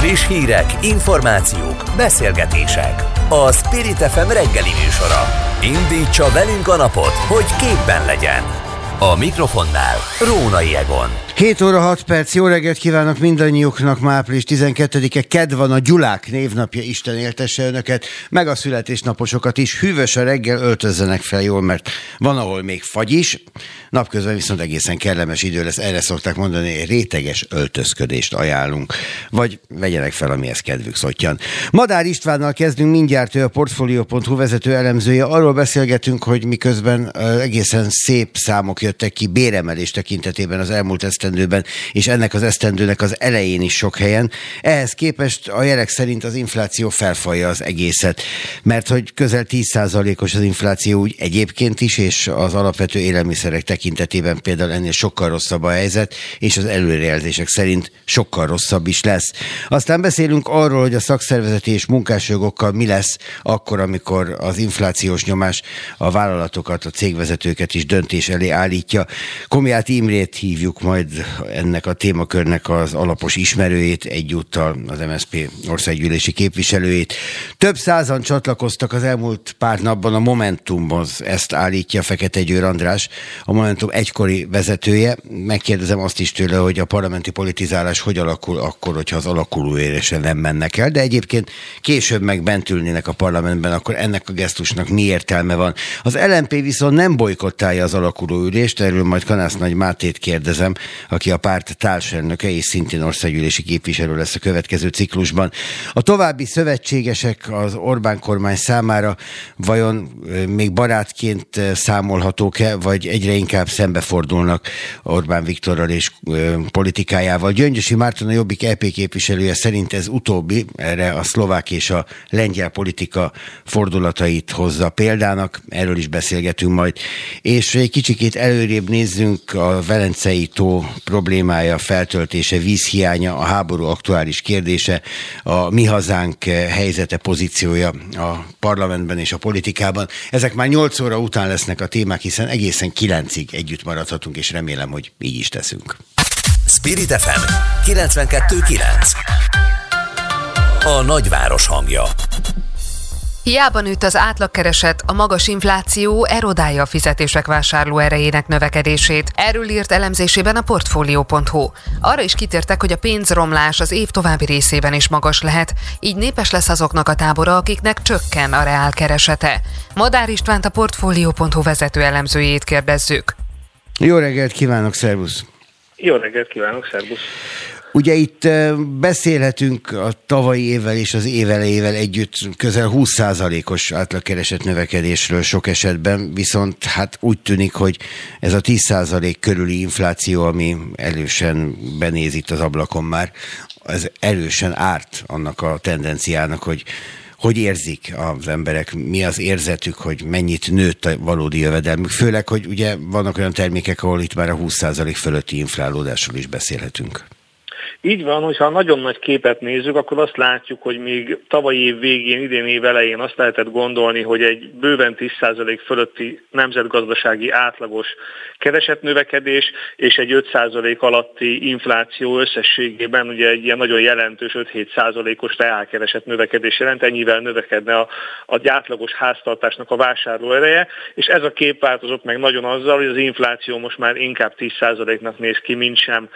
Friss hírek, információk, beszélgetések. A Spirit FM reggeli műsora. Indítsa velünk a napot, hogy képben legyen. A mikrofonnál Rónai Egon. 7 óra 6 perc, jó reggelt kívánok mindannyiuknak, ma április 12-e, ked van a Gyulák névnapja, Isten éltesse önöket, meg a születésnaposokat is, hűvös a reggel, öltözzenek fel jól, mert van, ahol még fagy is, napközben viszont egészen kellemes idő lesz, erre szokták mondani, réteges öltözködést ajánlunk, vagy vegyenek fel, amihez kedvük szottyan. Madár Istvánnal kezdünk mindjárt, ő a Portfolio.hu vezető elemzője, arról beszélgetünk, hogy miközben egészen szép számok jöttek ki béremelés tekintetében az elmúlt esztendőben, és ennek az esztendőnek az elején is sok helyen. Ehhez képest a jelek szerint az infláció felfalja az egészet, mert hogy közel 10%-os az infláció úgy egyébként is, és az alapvető élelmiszerek tekintetében például ennél sokkal rosszabb a helyzet, és az előrejelzések szerint sokkal rosszabb is lesz. Aztán beszélünk arról, hogy a szakszervezeti és munkásjogokkal mi lesz akkor, amikor az inflációs nyomás a vállalatokat, a cégvezetőket is döntés elé állítja. Komiát Imrét hívjuk majd ennek a témakörnek az alapos ismerőjét, egyúttal az MSZP országgyűlési képviselőjét. Több százan csatlakoztak az elmúlt pár napban a Momentumhoz, ezt állítja Fekete Győr András, a Momentum egykori vezetője. Megkérdezem azt is tőle, hogy a parlamenti politizálás hogy alakul akkor, hogyha az alakuló érésre nem mennek el, de egyébként később meg bent ülnének a parlamentben, akkor ennek a gesztusnak mi értelme van. Az LMP viszont nem bolykottálja az alakuló ülést, erről majd Kanász Nagy Mátét kérdezem, aki a párt társelnöke és szintén országgyűlési képviselő lesz a következő ciklusban. A további szövetségesek az Orbán kormány számára vajon még barátként számolhatók-e, vagy egyre inkább szembefordulnak Orbán Viktorral és politikájával. Gyöngyösi Márton a Jobbik EP képviselője szerint ez utóbbi, erre a szlovák és a lengyel politika fordulatait hozza példának, erről is beszélgetünk majd. És egy kicsikét előrébb nézzünk a Velencei tó problémája, feltöltése, vízhiánya, a háború aktuális kérdése, a mi hazánk helyzete, pozíciója a parlamentben és a politikában. Ezek már 8 óra után lesznek a témák, hiszen egészen 9-ig együtt maradhatunk, és remélem, hogy így is teszünk. Spirit FM 92.9 A nagyváros hangja Hiába nőtt az átlagkereset, a magas infláció erodálja a fizetések vásárló erejének növekedését. Erről írt elemzésében a Portfolio.hu. Arra is kitértek, hogy a pénzromlás az év további részében is magas lehet, így népes lesz azoknak a tábora, akiknek csökken a reál keresete. Madár Istvánt a Portfolio.hu vezető elemzőjét kérdezzük. Jó reggelt kívánok, szervusz! Jó reggelt kívánok, szervusz! Ugye itt beszélhetünk a tavalyi évvel és az évelejével együtt közel 20%-os átlagkeresett növekedésről sok esetben, viszont hát úgy tűnik, hogy ez a 10% körüli infláció, ami elősen benéz itt az ablakon már, az erősen árt annak a tendenciának, hogy hogy érzik az emberek, mi az érzetük, hogy mennyit nőtt a valódi jövedelmük, főleg, hogy ugye vannak olyan termékek, ahol itt már a 20% fölötti inflálódásról is beszélhetünk. Így van, hogyha nagyon nagy képet nézzük, akkor azt látjuk, hogy még tavalyi év végén, idén év elején azt lehetett gondolni, hogy egy bőven 10% fölötti nemzetgazdasági átlagos keresetnövekedés és egy 5% alatti infláció összességében ugye egy ilyen nagyon jelentős 5-7%-os reálkereset növekedés jelent, ennyivel növekedne a, a átlagos háztartásnak a vásárlóereje, és ez a kép változott meg nagyon azzal, hogy az infláció most már inkább 10%-nak néz ki, mint sem,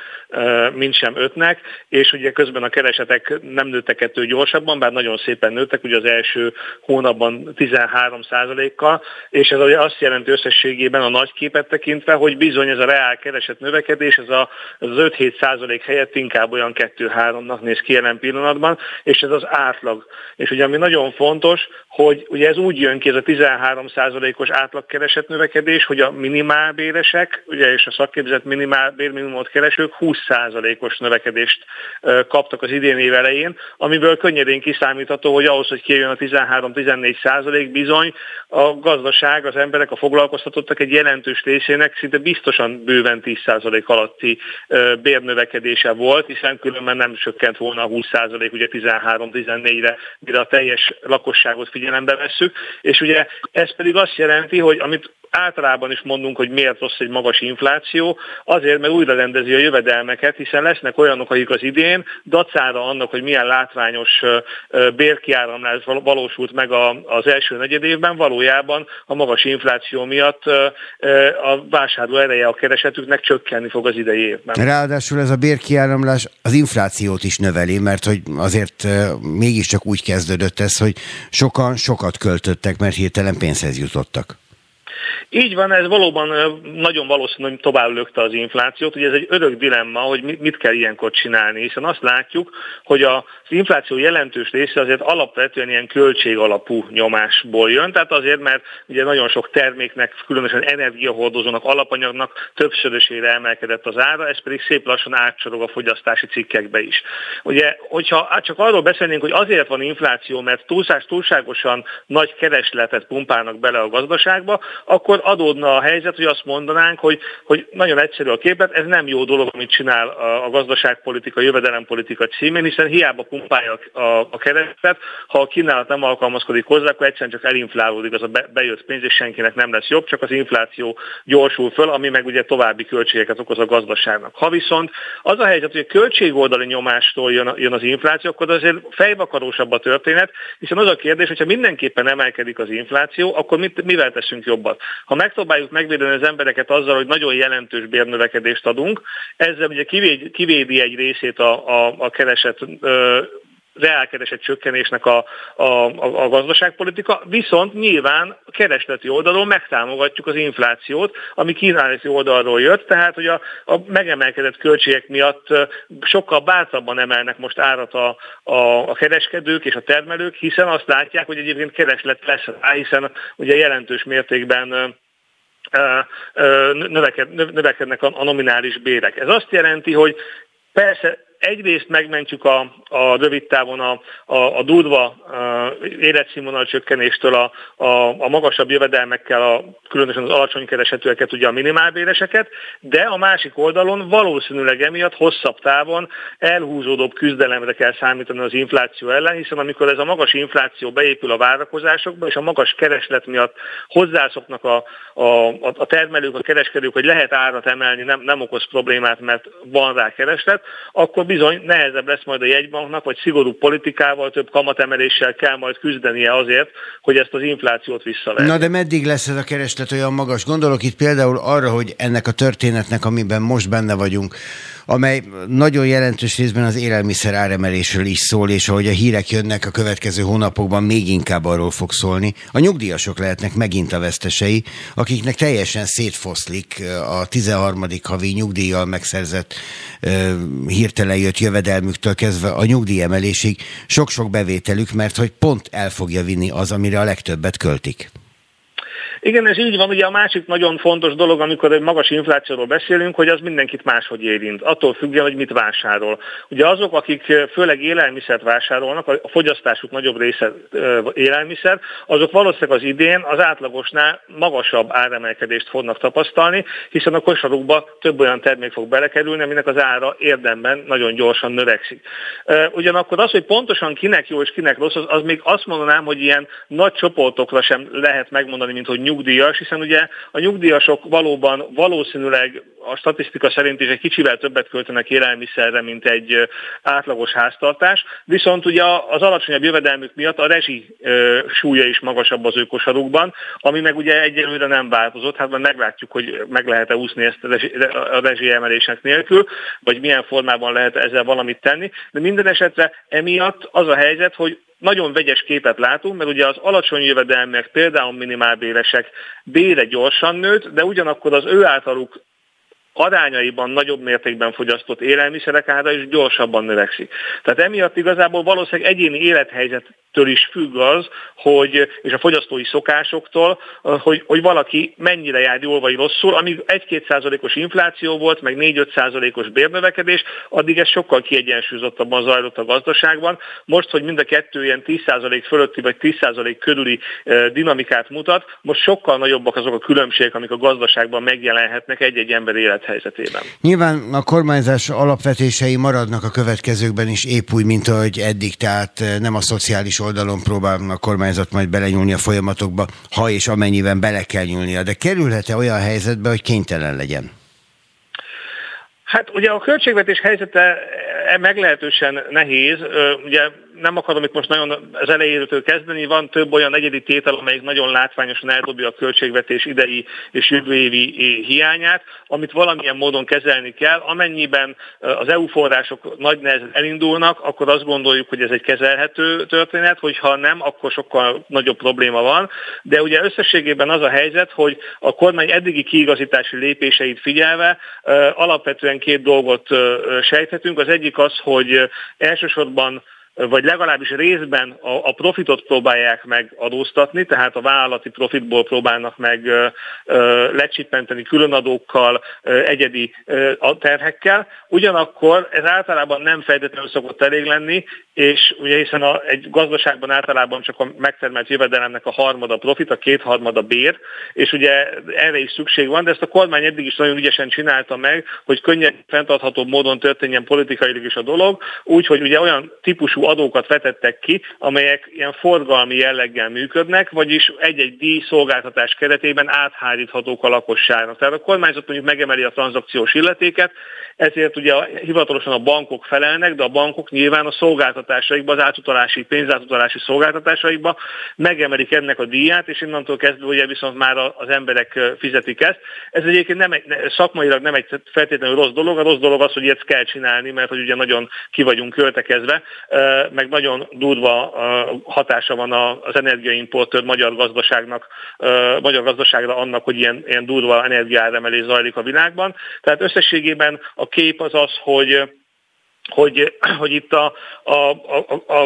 mint sem 5-nek, és ugye közben a keresetek nem nőttek ettől gyorsabban, bár nagyon szépen nőttek, ugye az első hónapban 13% kal és ez ugye azt jelenti összességében a nagy képet tekintve, hogy bizony ez a reál kereset növekedés, ez, a, ez az 5-7 százalék helyett inkább olyan 2-3-nak néz ki jelen pillanatban, és ez az átlag. És ugye ami nagyon fontos, hogy ugye ez úgy jön ki, ez a 13 százalékos átlagkereset növekedés, hogy a minimálbéresek, ugye és a szakképzett minimálbérminimumot keresők 20 százalékos növekedés növekedést kaptak az idén év elején, amiből könnyedén kiszámítható, hogy ahhoz, hogy kijön a 13-14 százalék, bizony a gazdaság, az emberek, a foglalkoztatottak egy jelentős részének szinte biztosan bőven 10 százalék alatti bérnövekedése volt, hiszen különben nem csökkent volna a 20 százalék, ugye 13-14-re, mire a teljes lakosságot figyelembe vesszük, és ugye ez pedig azt jelenti, hogy amit általában is mondunk, hogy miért rossz egy magas infláció, azért, mert újra rendezi a jövedelmeket, hiszen lesznek olyanok, akik az idén dacára annak, hogy milyen látványos bérkiáramlás valósult meg az első negyedévben, valójában a magas infláció miatt a vásárló ereje a keresetüknek csökkenni fog az idei évben. Ráadásul ez a bérkiáramlás az inflációt is növeli, mert hogy azért mégiscsak úgy kezdődött ez, hogy sokan sokat költöttek, mert hirtelen pénzhez jutottak. Így van, ez valóban nagyon valószínű, hogy tovább lökte az inflációt. Ugye ez egy örök dilemma, hogy mit kell ilyenkor csinálni, hiszen azt látjuk, hogy az infláció jelentős része azért alapvetően ilyen költségalapú nyomásból jön, tehát azért, mert ugye nagyon sok terméknek, különösen energiahordozónak, alapanyagnak többszörösére emelkedett az ára, ez pedig szép lassan átcsorog a fogyasztási cikkekbe is. Ugye, hogyha csak arról beszélnénk, hogy azért van infláció, mert túlszás túlságosan nagy keresletet pumpálnak bele a gazdaságba, akkor adódna a helyzet, hogy azt mondanánk, hogy, hogy nagyon egyszerű a képet, ez nem jó dolog, amit csinál a, a gazdaságpolitika, a jövedelempolitika címén, hiszen hiába pumpálja a, a keretet, ha a kínálat nem alkalmazkodik hozzá, akkor egyszerűen csak elinflálódik az a bejött pénz, és senkinek nem lesz jobb, csak az infláció gyorsul föl, ami meg ugye további költségeket okoz a gazdaságnak. Ha viszont az a helyzet, hogy a költségoldali nyomástól jön, jön az infláció, akkor azért fejvakarósabb a történet, hiszen az a kérdés, hogyha mindenképpen emelkedik az infláció, akkor mit, mivel teszünk jobbat? Ha megpróbáljuk megvédeni az embereket azzal, hogy nagyon jelentős bérnövekedést adunk, ezzel ugye kivédi, egy részét a, a, a kereset reálkeresett csökkenésnek a, a, a, a gazdaságpolitika, viszont nyilván keresleti oldalon megtámogatjuk az inflációt, ami kínálati oldalról jött, tehát hogy a, a megemelkedett költségek miatt sokkal bátrabban emelnek most árat a, a, a kereskedők és a termelők, hiszen azt látják, hogy egyébként kereslet lesz rá, hiszen ugye jelentős mértékben növekednek a nominális bérek. Ez azt jelenti, hogy persze egyrészt megmentjük a, a rövid távon a, a, a durva életszínvonal csökkenéstől a, a, a magasabb jövedelmekkel, a, különösen az alacsony keresetőeket, ugye a minimálbéreseket, de a másik oldalon valószínűleg emiatt hosszabb távon elhúzódóbb küzdelemre kell számítani az infláció ellen, hiszen amikor ez a magas infláció beépül a várakozásokba, és a magas kereslet miatt hozzászoknak a, a, a termelők, a kereskedők, hogy lehet árat emelni, nem, nem okoz problémát, mert van rá kereslet, akkor bizony nehezebb lesz majd a jegybanknak, vagy szigorú politikával, több kamatemeléssel kell majd küzdenie azért, hogy ezt az inflációt visszaverje. Na de meddig lesz ez a kereslet olyan magas? Gondolok itt például arra, hogy ennek a történetnek, amiben most benne vagyunk, amely nagyon jelentős részben az élelmiszer áremelésről is szól, és ahogy a hírek jönnek a következő hónapokban, még inkább arról fog szólni. A nyugdíjasok lehetnek megint a vesztesei, akiknek teljesen szétfoszlik a 13. havi nyugdíjjal megszerzett hirtelen jött jövedelmüktől kezdve a nyugdíjemelésig sok-sok bevételük, mert hogy pont el fogja vinni az, amire a legtöbbet költik. Igen, ez így van. Ugye a másik nagyon fontos dolog, amikor egy magas inflációról beszélünk, hogy az mindenkit máshogy érint. Attól függően, hogy mit vásárol. Ugye azok, akik főleg élelmiszert vásárolnak, a fogyasztásuk nagyobb része élelmiszer, azok valószínűleg az idén az átlagosnál magasabb áremelkedést fognak tapasztalni, hiszen a kosarukba több olyan termék fog belekerülni, aminek az ára érdemben nagyon gyorsan növekszik. Ugyanakkor az, hogy pontosan kinek jó és kinek rossz, az, az még azt mondanám, hogy ilyen nagy csoportokra sem lehet megmondani, mint hogy nyugdíjas, hiszen ugye a nyugdíjasok valóban valószínűleg a statisztika szerint is egy kicsivel többet költenek élelmiszerre, mint egy átlagos háztartás, viszont ugye az alacsonyabb jövedelmük miatt a rezsi súlya is magasabb az ökosarukban, ami meg ugye egyelőre nem változott, hát meglátjuk, hogy meg lehet-e úszni ezt a rezsi emelések nélkül, vagy milyen formában lehet ezzel valamit tenni, de minden esetre emiatt az a helyzet, hogy nagyon vegyes képet látunk, mert ugye az alacsony jövedelmek, például minimálbéresek bére gyorsan nőtt, de ugyanakkor az ő általuk arányaiban nagyobb mértékben fogyasztott élelmiszerek ára is gyorsabban növekszik. Tehát emiatt igazából valószínűleg egyéni élethelyzet től is függ az, hogy, és a fogyasztói szokásoktól, hogy, hogy valaki mennyire jár jól vagy rosszul, amíg 1-2 százalékos infláció volt, meg 4-5 százalékos bérnövekedés, addig ez sokkal kiegyensúlyozottabban zajlott a gazdaságban. Most, hogy mind a kettő ilyen 10 százalék fölötti vagy 10 százalék körüli dinamikát mutat, most sokkal nagyobbak azok a különbségek, amik a gazdaságban megjelenhetnek egy-egy ember élethelyzetében. Nyilván a kormányzás alapvetései maradnak a következőkben is épp úgy, mint ahogy eddig, tehát nem a szociális oldalon próbál a kormányzat majd belenyúlni a folyamatokba, ha és amennyiben bele kell nyúlnia. De kerülhet-e olyan helyzetbe, hogy kénytelen legyen? Hát ugye a költségvetés helyzete meglehetősen nehéz. Ugye nem akarom itt most nagyon az elejétől kezdeni, van több olyan egyedi tétel, amelyik nagyon látványosan eldobja a költségvetés idei és jövő évi hiányát, amit valamilyen módon kezelni kell. Amennyiben az EU források nagy nehezen elindulnak, akkor azt gondoljuk, hogy ez egy kezelhető történet, hogyha nem, akkor sokkal nagyobb probléma van. De ugye összességében az a helyzet, hogy a kormány eddigi kiigazítási lépéseit figyelve alapvetően két dolgot sejthetünk. Az egyik az, hogy elsősorban vagy legalábbis részben a, a profitot próbálják meg adóztatni, tehát a vállalati profitból próbálnak meg ö, ö, lecsippenteni különadókkal, ö, egyedi ö, terhekkel. Ugyanakkor ez általában nem feltétlenül szokott elég lenni, és ugye hiszen a, egy gazdaságban általában csak a megtermelt jövedelemnek a harmada profit, a kétharmada bér, és ugye erre is szükség van, de ezt a kormány eddig is nagyon ügyesen csinálta meg, hogy könnyen fenntartható módon történjen politikailag is a dolog, úgyhogy ugye olyan típusú adókat vetettek ki, amelyek ilyen forgalmi jelleggel működnek, vagyis egy-egy díj szolgáltatás keretében átháríthatók a lakosságnak. Tehát a kormányzat mondjuk megemeli a tranzakciós illetéket, ezért ugye hivatalosan a bankok felelnek, de a bankok nyilván a szolgáltatásaikba, az átutalási, pénzátutalási szolgáltatásaikba megemelik ennek a díját, és innentől kezdve ugye viszont már az emberek fizetik ezt. Ez egyébként nem egy, szakmailag nem egy feltétlenül rossz dolog, a rossz dolog az, hogy ezt kell csinálni, mert hogy ugye nagyon ki vagyunk költekezve, meg nagyon durva hatása van az energiaimportőr magyar gazdaságnak, magyar gazdaságra annak, hogy ilyen, ilyen durva energiáremelés zajlik a világban. Tehát összességében a kép az az, hogy hogy, hogy itt a, a, a,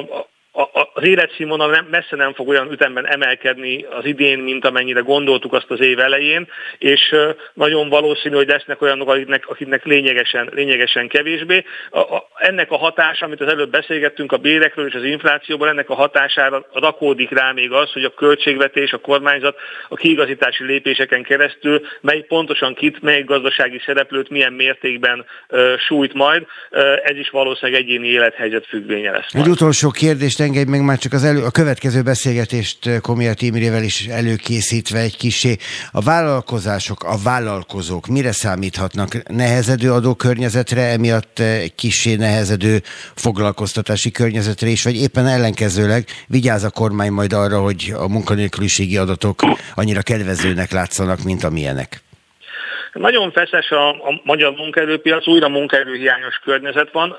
a, az életszínvonal nem, messze nem fog olyan ütemben emelkedni az idén, mint amennyire gondoltuk azt az év elején, és nagyon valószínű, hogy lesznek olyanok, akiknek, akiknek lényegesen, lényegesen kevésbé. A, ennek a hatása, amit az előbb beszélgettünk a bérekről és az inflációból, ennek a hatására rakódik rá még az, hogy a költségvetés, a kormányzat a kiigazítási lépéseken keresztül mely pontosan kit, melyik gazdasági szereplőt milyen mértékben uh, sújt majd. Uh, ez is valószínűleg egyéni élethelyzet függvénye lesz. Majd. Egy utolsó kérdést engedj meg már csak az elő, a következő beszélgetést Komia Tímrével is előkészítve egy kisé. A vállalkozások, a vállalkozók mire számíthatnak? Nehezedő adókörnyezetre, emiatt kisé nehezedő foglalkoztatási környezetre is, vagy éppen ellenkezőleg vigyáz a kormány majd arra, hogy a munkanélküliségi adatok annyira kedvezőnek látszanak, mint amilyenek? Nagyon feszes a, a magyar munkaerőpiac, újra munkaerőhiányos környezet van.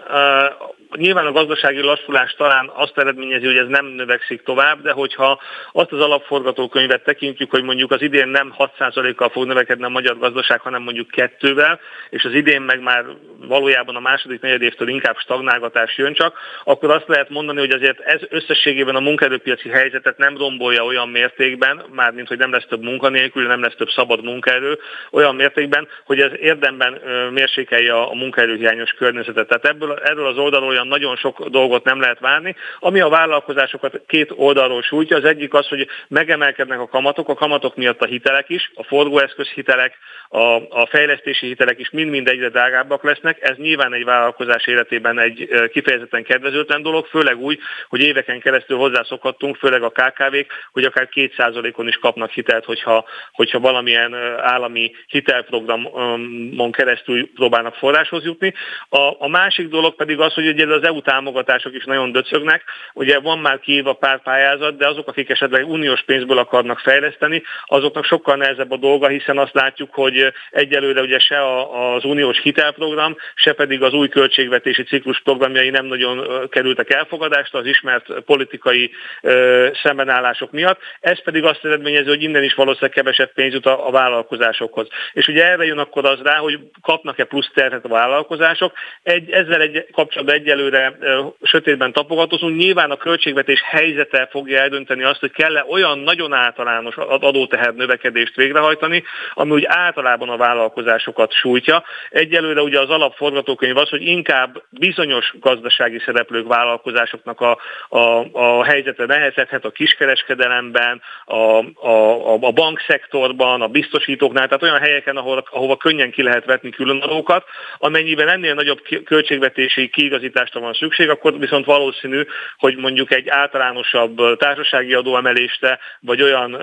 Nyilván a gazdasági lassulás talán azt eredményezi, hogy ez nem növekszik tovább, de hogyha azt az alapforgatókönyvet tekintjük, hogy mondjuk az idén nem 6%-kal fog növekedni a magyar gazdaság, hanem mondjuk kettővel, és az idén meg már valójában a második negyedévtől inkább stagnálgatás jön csak, akkor azt lehet mondani, hogy azért ez összességében a munkaerőpiaci helyzetet nem rombolja olyan mértékben, mármint hogy nem lesz több munkanélkül, nem lesz több szabad munkaerő, olyan mértékben, hogy ez érdemben mérsékelje a munkaerőhiányos környezetet. Tehát ebből, erről az oldalról olyan nagyon sok dolgot nem lehet várni. Ami a vállalkozásokat két oldalról sújtja, az egyik az, hogy megemelkednek a kamatok, a kamatok miatt a hitelek is, a forgóeszköz hitelek, a, a fejlesztési hitelek is mind-mind egyre drágábbak lesznek. Ez nyilván egy vállalkozás életében egy kifejezetten kedvezőtlen dolog, főleg úgy, hogy éveken keresztül hozzászokhattunk, főleg a KKV-k, hogy akár 2%-on is kapnak hitelt, hogyha, hogyha valamilyen állami hitelprogramon keresztül próbálnak forráshoz jutni. A, a másik dolog pedig az, hogy ugye az EU támogatások is nagyon döcögnek. Ugye van már kiírva pár pályázat, de azok, akik esetleg uniós pénzből akarnak fejleszteni, azoknak sokkal nehezebb a dolga, hiszen azt látjuk, hogy egyelőre ugye se az uniós hitelprogram, se pedig az új költségvetési ciklus programjai nem nagyon kerültek elfogadásra az ismert politikai szembenállások miatt. Ez pedig azt eredményezi, hogy innen is valószínűleg kevesebb pénz jut a, a vállalkozásokhoz. És ugye erre jön akkor az rá, hogy kapnak-e plusz terhet a vállalkozások. Egy, ezzel egy kapcsolatban egy egyelőre sötétben tapogatózunk. Nyilván a költségvetés helyzete fogja eldönteni azt, hogy kell-e olyan nagyon általános adóteher növekedést végrehajtani, ami úgy általában a vállalkozásokat sújtja. Egyelőre ugye az alapforgatókönyv az, hogy inkább bizonyos gazdasági szereplők vállalkozásoknak a, a, a helyzete nehezedhet a kiskereskedelemben, a, a, a bankszektorban, a biztosítóknál, tehát olyan helyeken, ahol, ahova könnyen ki lehet vetni különadókat, amennyiben ennél nagyobb költségvetési kiigazítás megoldásra van szükség, akkor viszont valószínű, hogy mondjuk egy általánosabb társasági adóemelésre, vagy olyan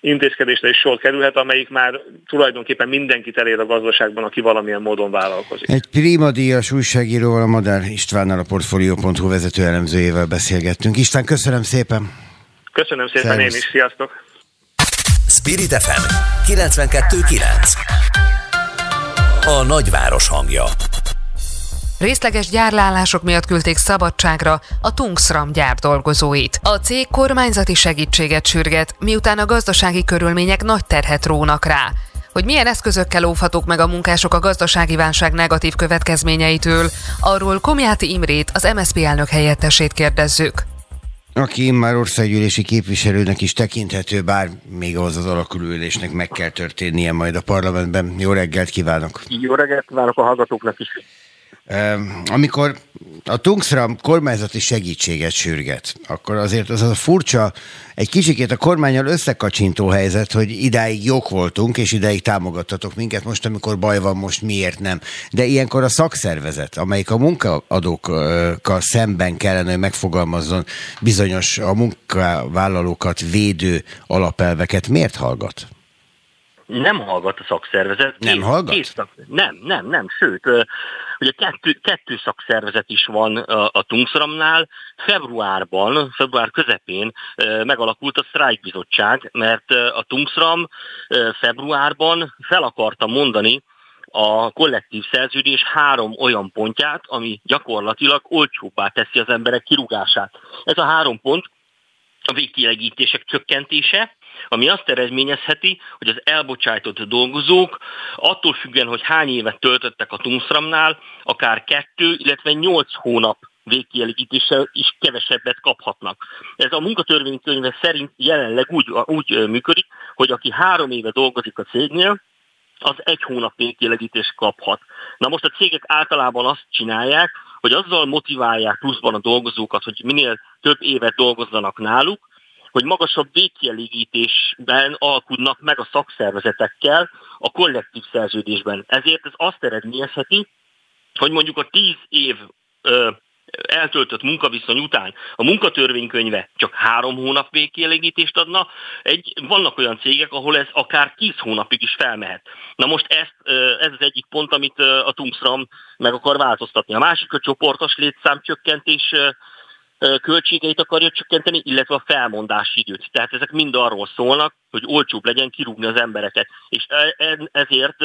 intézkedésre is sor kerülhet, amelyik már tulajdonképpen mindenkit elér a gazdaságban, aki valamilyen módon vállalkozik. Egy primadíjas újságíróval, a Madár Istvánnal a Portfolio.hu vezető elemzőjével beszélgettünk. István, köszönöm szépen! Köszönöm szépen Szervusz. én is, sziasztok! Spirit FM 92.9 A nagyváros hangja Részleges gyárlálások miatt küldték szabadságra a Tungsram gyár dolgozóit. A cég kormányzati segítséget sürget, miután a gazdasági körülmények nagy terhet rónak rá. Hogy milyen eszközökkel óvhatók meg a munkások a gazdasági válság negatív következményeitől, arról Komjáti Imrét, az MSZP elnök helyettesét kérdezzük aki már országgyűlési képviselőnek is tekinthető, bár még ahhoz az alakulülésnek meg kell történnie majd a parlamentben. Jó reggelt kívánok! Jó reggelt kívánok a hallgatóknak is! Amikor a Tungsram kormányzati segítséget sürget, akkor azért az a furcsa, egy kicsikét a kormányal összekacsintó helyzet, hogy idáig jók voltunk, és idáig támogattatok minket, most amikor baj van, most miért nem. De ilyenkor a szakszervezet, amelyik a munkaadókkal szemben kellene, hogy megfogalmazzon bizonyos a munkavállalókat védő alapelveket, miért hallgat? Nem hallgat a szakszervezet. Nem hallgat? Két szak, nem, nem, nem, sőt, ugye kettő, kettő szakszervezet is van a, a Tungsramnál. Februárban, február közepén megalakult a sztrájkbizottság, mert a Tungsram februárban fel akarta mondani, a kollektív szerződés három olyan pontját, ami gyakorlatilag olcsóbbá teszi az emberek kirúgását. Ez a három pont a végkielegítések csökkentése, ami azt eredményezheti, hogy az elbocsájtott dolgozók attól függően, hogy hány évet töltöttek a Tungsramnál, akár kettő, illetve nyolc hónap végkielégítéssel is kevesebbet kaphatnak. Ez a munkatörvénykönyve szerint jelenleg úgy, úgy működik, hogy aki három éve dolgozik a cégnél, az egy hónap végkielégítést kaphat. Na most a cégek általában azt csinálják, hogy azzal motiválják pluszban a dolgozókat, hogy minél több évet dolgozzanak náluk, hogy magasabb végkielégítésben alkudnak meg a szakszervezetekkel a kollektív szerződésben. Ezért ez azt eredményezheti, hogy mondjuk a tíz év ö, eltöltött munkaviszony után a munkatörvénykönyve csak három hónap végkielégítést adna, egy, vannak olyan cégek, ahol ez akár tíz hónapig is felmehet. Na most ezt, ez az egyik pont, amit a Tungsram meg akar változtatni. A másik a csoportos létszámcsökkentés költségeit akarja csökkenteni, illetve a felmondási időt. Tehát ezek mind arról szólnak, hogy olcsóbb legyen kirúgni az embereket. És e, e, ezért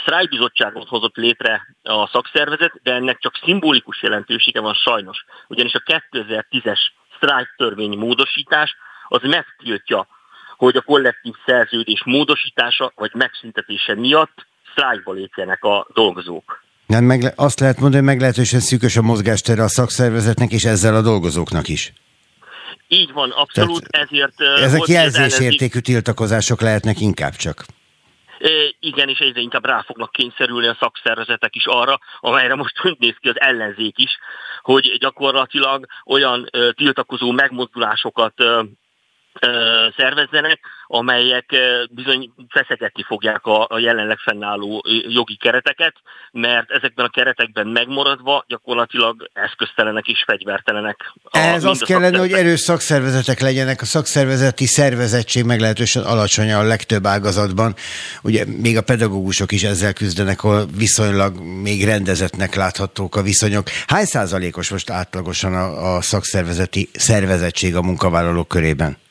sztrájkbizottságot hozott létre a szakszervezet, de ennek csak szimbolikus jelentősége van sajnos. Ugyanis a 2010-es sztrájk törvény módosítás az megtiltja, hogy a kollektív szerződés módosítása vagy megszüntetése miatt sztrájkba lépjenek a dolgozók. Nem, meg, azt lehet mondani, hogy meglehetősen szűkös a mozgástere a szakszervezetnek és ezzel a dolgozóknak is. Így van, abszolút, Tehát ezért... Ezek jelzésértékű tiltakozások lehetnek inkább csak. Igen, és egyre inkább rá fognak kényszerülni a szakszervezetek is arra, amelyre most úgy néz ki az ellenzék is, hogy gyakorlatilag olyan tiltakozó megmozdulásokat szervezzenek, amelyek bizony feszegetni fogják a, a jelenleg fennálló jogi kereteket, mert ezekben a keretekben megmaradva gyakorlatilag eszköztelenek és fegyvertelenek. Ez azt kellene, hogy erős szakszervezetek legyenek, a szakszervezeti szervezettség meglehetősen alacsony a legtöbb ágazatban. Ugye még a pedagógusok is ezzel küzdenek, ahol viszonylag még rendezetnek láthatók a viszonyok. Hány százalékos most átlagosan a, a szakszervezeti szervezettség a munkavállalók körében?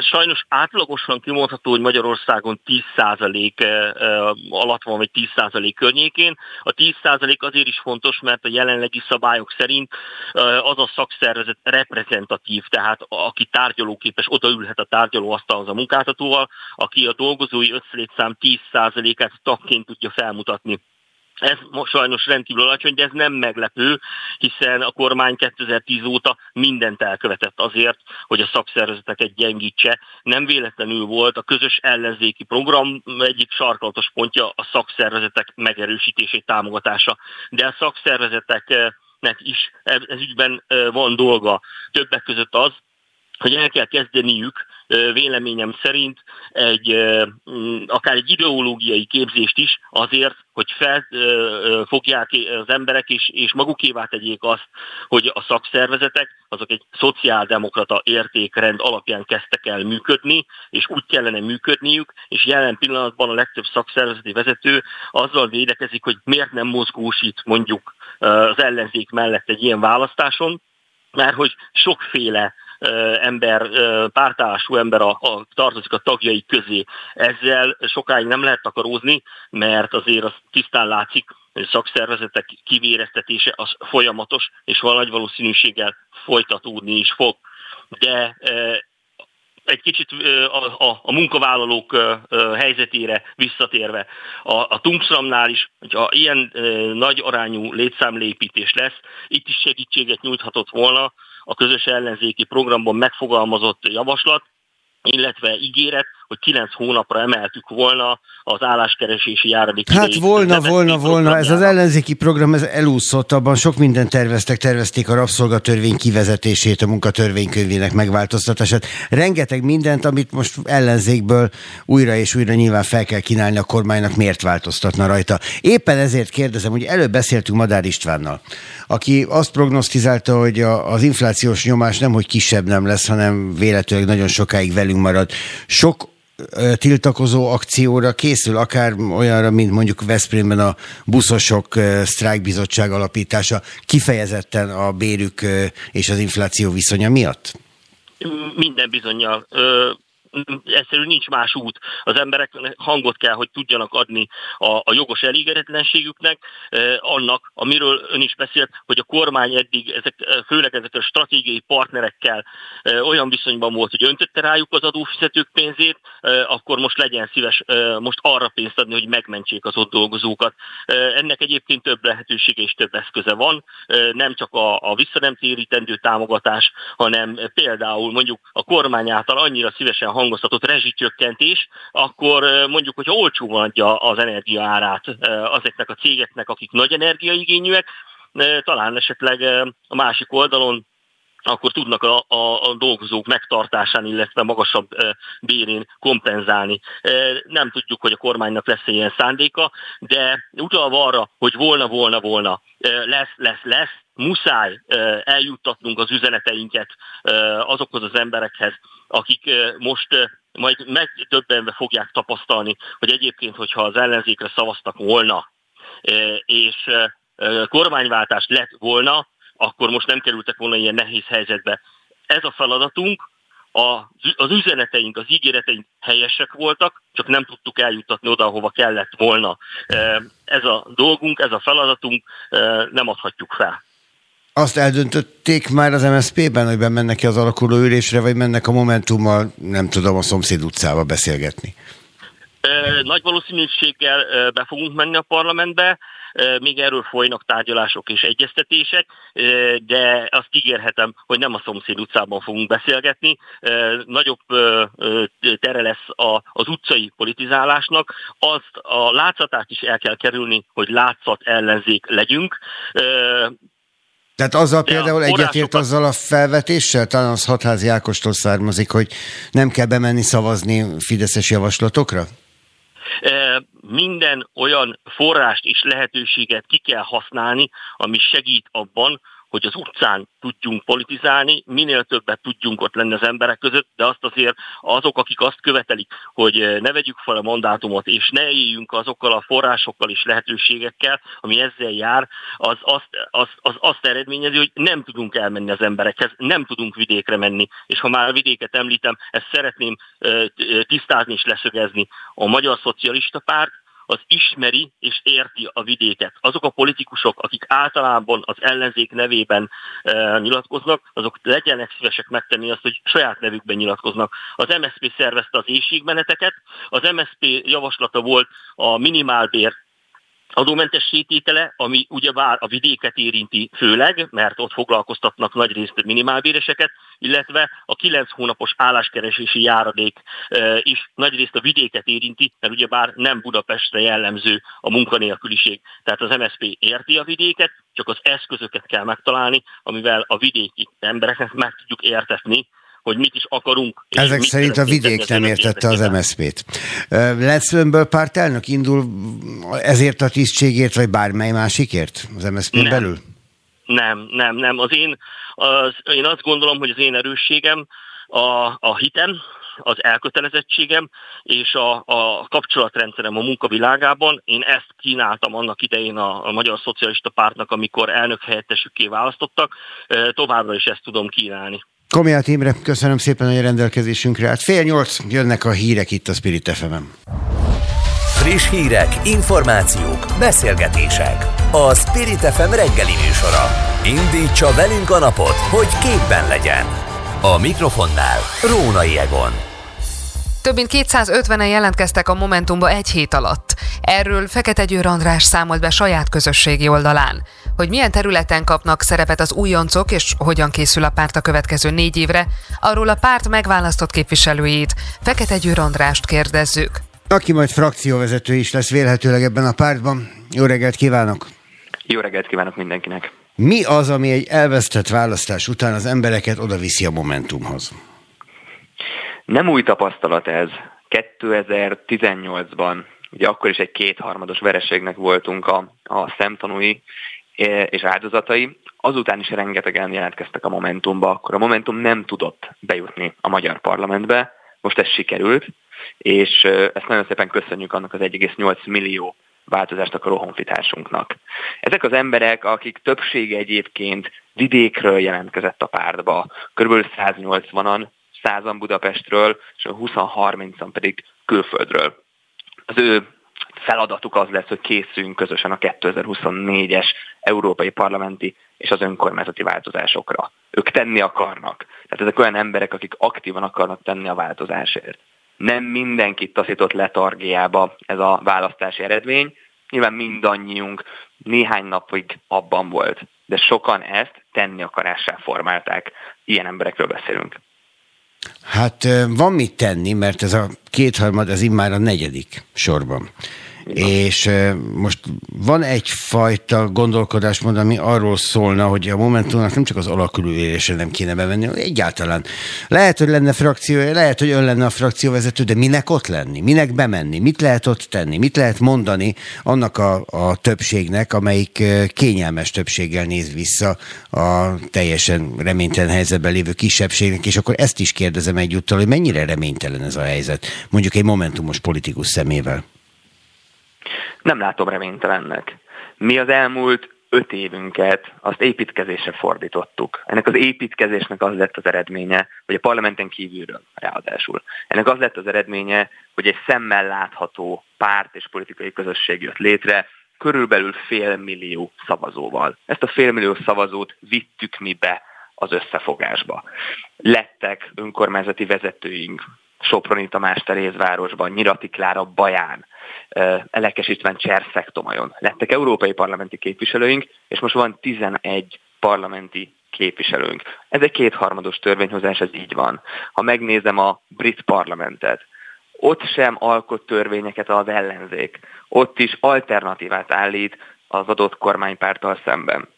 Sajnos átlagosan kimondható, hogy Magyarországon 10% alatt van, vagy 10% környékén. A 10% azért is fontos, mert a jelenlegi szabályok szerint az a szakszervezet reprezentatív, tehát aki tárgyalóképes, odaülhet a tárgyalóasztalhoz a munkáltatóval, aki a dolgozói összlétszám 10%-át tagként tudja felmutatni ez most sajnos rendkívül alacsony, de ez nem meglepő, hiszen a kormány 2010 óta mindent elkövetett azért, hogy a szakszervezeteket gyengítse. Nem véletlenül volt a közös ellenzéki program egyik sarkalatos pontja a szakszervezetek megerősítését, támogatása. De a szakszervezeteknek is ez ügyben van dolga. Többek között az, hogy el kell kezdeniük véleményem szerint egy akár egy ideológiai képzést is azért, hogy felfogják az emberek és, és magukévá tegyék azt, hogy a szakszervezetek azok egy szociáldemokrata értékrend alapján kezdtek el működni, és úgy kellene működniük, és jelen pillanatban a legtöbb szakszervezeti vezető azzal védekezik, hogy miért nem mozgósít mondjuk az ellenzék mellett egy ilyen választáson, mert hogy sokféle ember, pártállású ember a, a, tartozik a tagjai közé. Ezzel sokáig nem lehet takarózni, mert azért az tisztán látszik, a szakszervezetek kivéreztetése az folyamatos, és van nagy valószínűséggel folytatódni is fog. De egy kicsit a, a, a munkavállalók helyzetére visszatérve. A, a Tungsramnál is, hogyha ilyen nagy arányú létszámlépítés lesz, itt is segítséget nyújthatott volna a közös ellenzéki programban megfogalmazott javaslat, illetve ígéret, hogy kilenc hónapra emeltük volna az álláskeresési járadék. Hát volna, volna, volna. Ez az ellenzéki program ez elúszott, abban sok mindent terveztek, tervezték a rabszolgatörvény kivezetését, a munkatörvénykönyvének megváltoztatását. Rengeteg mindent, amit most ellenzékből újra és újra nyilván fel kell kínálni a kormánynak, miért változtatna rajta. Éppen ezért kérdezem, hogy előbb beszéltünk Madár Istvánnal, aki azt prognosztizálta, hogy a, az inflációs nyomás nem, hogy kisebb nem lesz, hanem véletlenül nagyon sokáig velünk marad. Sok tiltakozó akcióra készül, akár olyanra, mint mondjuk Veszprémben a buszosok sztrájkbizottság alapítása, kifejezetten a bérük és az infláció viszonya miatt? Minden bizonyal egyszerűen nincs más út. Az emberek hangot kell, hogy tudjanak adni a, a jogos elégedetlenségüknek, eh, annak, amiről ön is beszélt, hogy a kormány eddig, ezek, főleg ezek a stratégiai partnerekkel eh, olyan viszonyban volt, hogy öntötte rájuk az adófizetők pénzét, eh, akkor most legyen szíves eh, most arra pénzt adni, hogy megmentsék az ott dolgozókat. Eh, ennek egyébként több lehetősége és több eszköze van, eh, nem csak a, a visszanemtérítendő támogatás, hanem például mondjuk a kormány által annyira szívesen hangoztatott rezsicsökkentés, akkor mondjuk, hogyha olcsóban adja az energia árát azoknak a cégeknek, akik nagy energiaigényűek, talán esetleg a másik oldalon akkor tudnak a, a, a dolgozók megtartásán, illetve magasabb e, bérén kompenzálni. E, nem tudjuk, hogy a kormánynak lesz ilyen szándéka, de utalva arra, hogy volna, volna, volna, e, lesz, lesz, lesz, muszáj eljuttatnunk az üzeneteinket azokhoz az emberekhez, akik most majd megdöbbenve fogják tapasztalni, hogy egyébként, hogyha az ellenzékre szavaztak volna, és kormányváltás lett volna, akkor most nem kerültek volna ilyen nehéz helyzetbe. Ez a feladatunk, az üzeneteink, az ígéreteink helyesek voltak, csak nem tudtuk eljuttatni oda, ahova kellett volna. Ez a dolgunk, ez a feladatunk, nem adhatjuk fel. Azt eldöntötték már az MSZP-ben, hogy bemennek ki az alakuló ülésre, vagy mennek a Momentummal, nem tudom, a szomszéd utcába beszélgetni? Nagy valószínűséggel be fogunk menni a parlamentbe, még erről folynak tárgyalások és egyeztetések, de azt ígérhetem, hogy nem a szomszéd utcában fogunk beszélgetni. Nagyobb tere lesz az utcai politizálásnak. Azt a látszatát is el kell kerülni, hogy látszat ellenzék legyünk. Tehát azzal De például egyetért azzal a felvetéssel, talán az hatházi Ákostól származik, hogy nem kell bemenni szavazni fideszes javaslatokra? Minden olyan forrást és lehetőséget ki kell használni, ami segít abban, hogy az utcán tudjunk politizálni, minél többet tudjunk ott lenni az emberek között, de azt azért azok, akik azt követelik, hogy eh, ne vegyük fel a mandátumot, és ne éljünk azokkal a forrásokkal és lehetőségekkel, ami ezzel jár, az azt, az, az azt eredményezi, hogy nem tudunk elmenni az emberekhez, nem tudunk vidékre menni. És ha már a vidéket említem, ezt szeretném eh, tisztázni és leszögezni. A Magyar Szocialista Párt az ismeri és érti a vidéket. Azok a politikusok, akik általában az ellenzék nevében e, nyilatkoznak, azok legyenek szívesek megtenni azt, hogy saját nevükben nyilatkoznak. Az MSZP szervezte az éjségmeneteket, az MSZP javaslata volt a minimálbér adómentesítétele, ami ugyebár a vidéket érinti főleg, mert ott foglalkoztatnak nagy részt minimálbéreseket, illetve a 9 hónapos álláskeresési járadék is nagy részt a vidéket érinti, mert ugyebár nem Budapestre jellemző a munkanélküliség. Tehát az MSZP érti a vidéket, csak az eszközöket kell megtalálni, amivel a vidéki embereknek meg tudjuk értetni, hogy mit is akarunk. Ezek szerint a vidék nem értette az MSZP-t. Lesz önből pártelnök? Indul ezért a tisztségért, vagy bármely másikért az MSZP-n belül? Nem, nem, nem. Az én, az, én azt gondolom, hogy az én erősségem a, a hitem, az elkötelezettségem és a, a kapcsolatrendszerem a munkavilágában. Én ezt kínáltam annak idején a, a Magyar Szocialista Pártnak, amikor elnök helyettesükké választottak. Továbbra is ezt tudom kínálni. Komiát Imre, köszönöm szépen, hogy a rendelkezésünkre állt. Fél nyolc jönnek a hírek itt a Spirit fm -en. Friss hírek, információk, beszélgetések. A Spirit FM reggeli műsora. Indítsa velünk a napot, hogy képben legyen. A mikrofonnál Rónai Egon. Több mint 250-en jelentkeztek a Momentumba egy hét alatt. Erről Fekete Győr András számolt be saját közösségi oldalán. Hogy milyen területen kapnak szerepet az újoncok, és hogyan készül a párt a következő négy évre, arról a párt megválasztott képviselőjét, Fekete Győr Andrást kérdezzük. Aki majd frakcióvezető is lesz vélhetőleg ebben a pártban. Jó reggelt kívánok! Jó reggelt kívánok mindenkinek! Mi az, ami egy elvesztett választás után az embereket odaviszi a Momentumhoz? Nem új tapasztalat ez. 2018-ban, ugye akkor is egy kétharmados vereségnek voltunk a, a szemtanúi és áldozatai, azután is rengetegen jelentkeztek a Momentumba, akkor a Momentum nem tudott bejutni a magyar parlamentbe, most ez sikerült, és e, ezt nagyon szépen köszönjük annak az 1,8 millió változást akaró honfitársunknak. Ezek az emberek, akik többsége egyébként vidékről jelentkezett a pártba, kb. 180-an, 100-an Budapestről, és 20-30-an pedig külföldről. Az ő feladatuk az lesz, hogy készüljünk közösen a 2024-es európai parlamenti és az önkormányzati változásokra. Ők tenni akarnak. Tehát ezek olyan emberek, akik aktívan akarnak tenni a változásért nem mindenkit taszított letargiába ez a választási eredmény. Nyilván mindannyiunk néhány napig abban volt, de sokan ezt tenni akarássá formálták. Ilyen emberekről beszélünk. Hát van mit tenni, mert ez a kétharmad, ez immár a negyedik sorban. És most van egyfajta gondolkodásmód, ami arról szólna, hogy a Momentumnak nem csak az alakulőérésre nem kéne bevenni, egyáltalán. Lehet, hogy lenne frakciója, lehet, hogy ön lenne a frakcióvezető, de minek ott lenni? Minek bemenni? Mit lehet ott tenni? Mit lehet mondani annak a, a többségnek, amelyik kényelmes többséggel néz vissza a teljesen reménytelen helyzetben lévő kisebbségnek, és akkor ezt is kérdezem egyúttal, hogy mennyire reménytelen ez a helyzet, mondjuk egy momentumos politikus szemével nem látom reménytelennek. Mi az elmúlt öt évünket azt építkezésre fordítottuk. Ennek az építkezésnek az lett az eredménye, hogy a parlamenten kívülről ráadásul. Ennek az lett az eredménye, hogy egy szemmel látható párt és politikai közösség jött létre, körülbelül fél millió szavazóval. Ezt a félmillió szavazót vittük mi be az összefogásba. Lettek önkormányzati vezetőink, Soproni Tamás Terézvárosban, Nyirati Klára Baján, Elekes István Cserszektomajon. Lettek európai parlamenti képviselőink, és most van 11 parlamenti képviselőnk. Ez egy kétharmados törvényhozás, ez így van. Ha megnézem a brit parlamentet, ott sem alkot törvényeket az ellenzék. Ott is alternatívát állít az adott kormánypárttal szemben.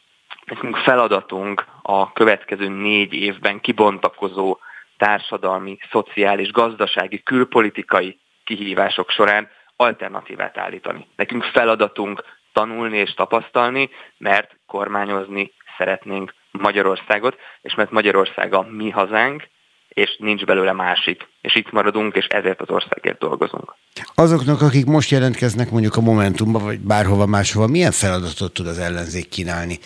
Nekünk feladatunk a következő négy évben kibontakozó társadalmi, szociális, gazdasági, külpolitikai kihívások során alternatívát állítani. Nekünk feladatunk tanulni és tapasztalni, mert kormányozni szeretnénk Magyarországot, és mert Magyarország a mi hazánk, és nincs belőle másik. És itt maradunk, és ezért az országért dolgozunk. Azoknak, akik most jelentkeznek mondjuk a Momentumba, vagy bárhova máshova, milyen feladatot tud az ellenzék kínálni?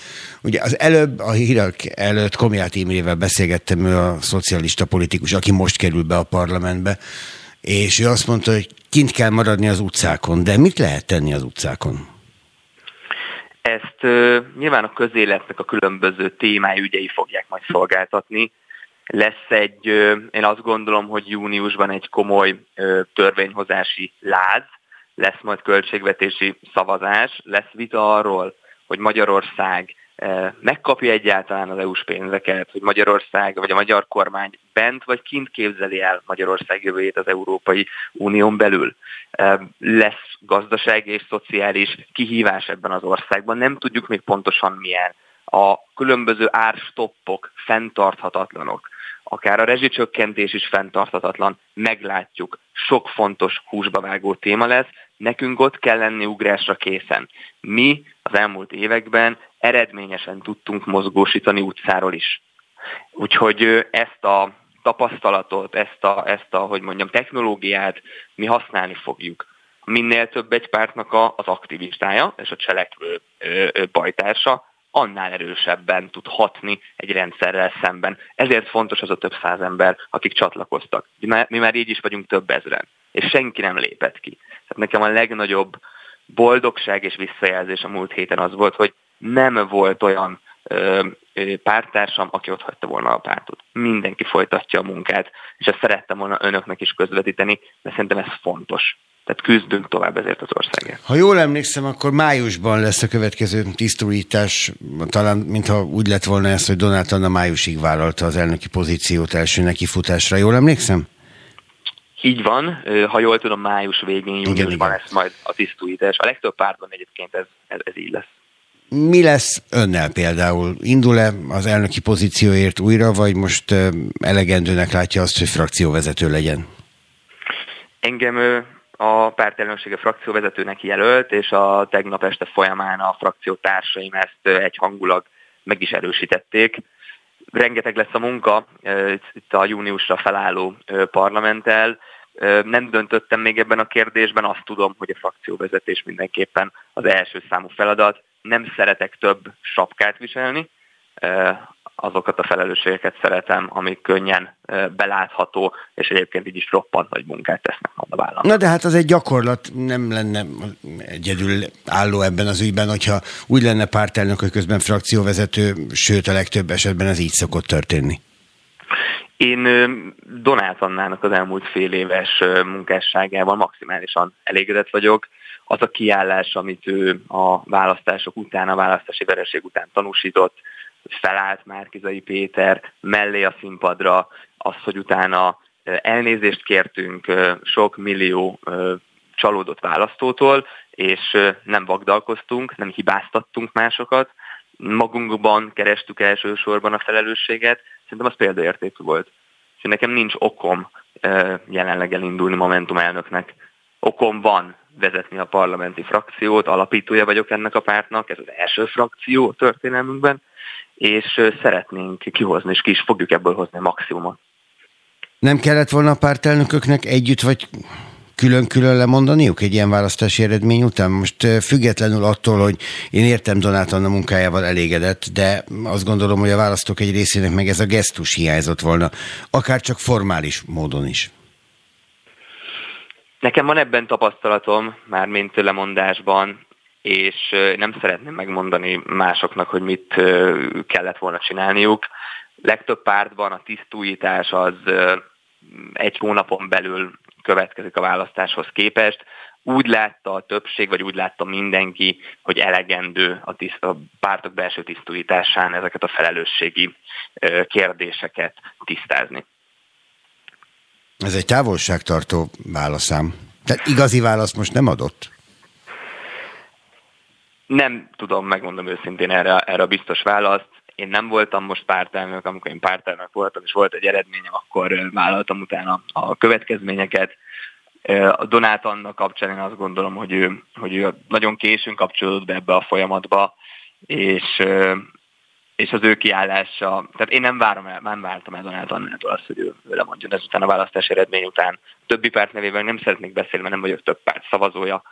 Ugye az előbb, a hírek előtt Komiát Imrével beszélgettem, ő a szocialista politikus, aki most kerül be a parlamentbe, és ő azt mondta, hogy kint kell maradni az utcákon. De mit lehet tenni az utcákon? Ezt uh, nyilván a közéletnek a különböző témájú ügyei fogják majd szolgáltatni. Lesz egy, én azt gondolom, hogy júniusban egy komoly törvényhozási láz, lesz majd költségvetési szavazás, lesz vita arról, hogy Magyarország megkapja egyáltalán az EU-s pénzeket, hogy Magyarország vagy a magyar kormány bent vagy kint képzeli el Magyarország jövőjét az Európai Unión belül. Lesz gazdasági és szociális kihívás ebben az országban, nem tudjuk még pontosan milyen. A különböző árstoppok fenntarthatatlanok akár a rezsicsökkentés is fenntarthatatlan, meglátjuk, sok fontos húsba vágó téma lesz, nekünk ott kell lenni ugrásra készen. Mi az elmúlt években eredményesen tudtunk mozgósítani utcáról is. Úgyhogy ezt a tapasztalatot, ezt a, ezt a, hogy mondjam, technológiát mi használni fogjuk. Minél több egy pártnak a, az aktivistája és a cselekvő ö, ö, bajtársa, annál erősebben tud hatni egy rendszerrel szemben. Ezért fontos az a több száz ember, akik csatlakoztak. Mi már így is vagyunk több ezren, és senki nem lépett ki. Tehát nekem a legnagyobb boldogság és visszajelzés a múlt héten az volt, hogy nem volt olyan ö, pártársam, aki ott hagyta volna a pártot. Mindenki folytatja a munkát, és ezt szerettem volna önöknek is közvetíteni, de szerintem ez fontos. Tehát küzdünk tovább ezért az országért. Ha jól emlékszem, akkor májusban lesz a következő tisztújítás, talán mintha úgy lett volna ez, hogy Donát Anna májusig vállalta az elnöki pozíciót első nekifutásra. Jól emlékszem? Így van, ha jól tudom, május végén, júniusban lesz majd a tisztújítás. A legtöbb pártban egyébként ez, ez, ez így lesz. Mi lesz önnel például? Indul-e az elnöki pozícióért újra, vagy most elegendőnek látja azt, hogy frakcióvezető legyen? Engem a pártelnöksége frakcióvezetőnek jelölt, és a tegnap este folyamán a frakciótársaim ezt egyhangulag meg is erősítették. Rengeteg lesz a munka itt a júniusra felálló parlamenttel. Nem döntöttem még ebben a kérdésben, azt tudom, hogy a frakcióvezetés mindenképpen az első számú feladat. Nem szeretek több sapkát viselni, azokat a felelősségeket szeretem, amik könnyen belátható, és egyébként így is roppant nagy munkát tesznek majd a vállalnak. Na de hát az egy gyakorlat nem lenne egyedül álló ebben az ügyben, hogyha úgy lenne pártelnök, hogy közben frakcióvezető, sőt a legtöbb esetben ez így szokott történni. Én Donát Annának az elmúlt fél éves munkásságával maximálisan elégedett vagyok. Az a kiállás, amit ő a választások után, a választási vereség után tanúsított, felállt Márkizai Péter mellé a színpadra, az, hogy utána elnézést kértünk sok millió csalódott választótól, és nem vagdalkoztunk, nem hibáztattunk másokat, magunkban kerestük elsősorban a felelősséget, szerintem az példaértékű volt. És nekem nincs okom jelenleg elindulni Momentum elnöknek. Okom van vezetni a parlamenti frakciót, alapítója vagyok ennek a pártnak, ez az első frakció a történelmünkben, és szeretnénk kihozni, és ki is fogjuk ebből hozni a maximumot. Nem kellett volna a pártelnököknek együtt vagy külön-külön lemondaniuk egy ilyen választási eredmény után? Most függetlenül attól, hogy én értem Donát Anna munkájával elégedett, de azt gondolom, hogy a választók egy részének meg ez a gesztus hiányzott volna, akár csak formális módon is. Nekem van ebben tapasztalatom, már mint lemondásban, és nem szeretném megmondani másoknak, hogy mit kellett volna csinálniuk. Legtöbb pártban a tisztújítás az egy hónapon belül következik a választáshoz képest. Úgy látta a többség, vagy úgy látta mindenki, hogy elegendő a, tiszt, a pártok belső tisztújításán ezeket a felelősségi kérdéseket tisztázni. Ez egy távolságtartó válaszám. Tehát igazi válasz most nem adott? Nem tudom, megmondom őszintén erre, erre a biztos választ. Én nem voltam most pártelnök, amikor én pártelnök voltam, és volt egy eredményem, akkor vállaltam utána a következményeket. A Donát annak kapcsán én azt gondolom, hogy ő, hogy ő nagyon későn kapcsolódott be ebbe a folyamatba, és, és az ő kiállása, tehát én nem várom el, nem vártam el Donát Annától azt, hogy ő, ő lemondjon ezután a választási eredmény után. Többi párt nevében nem szeretnék beszélni, mert nem vagyok több párt szavazója,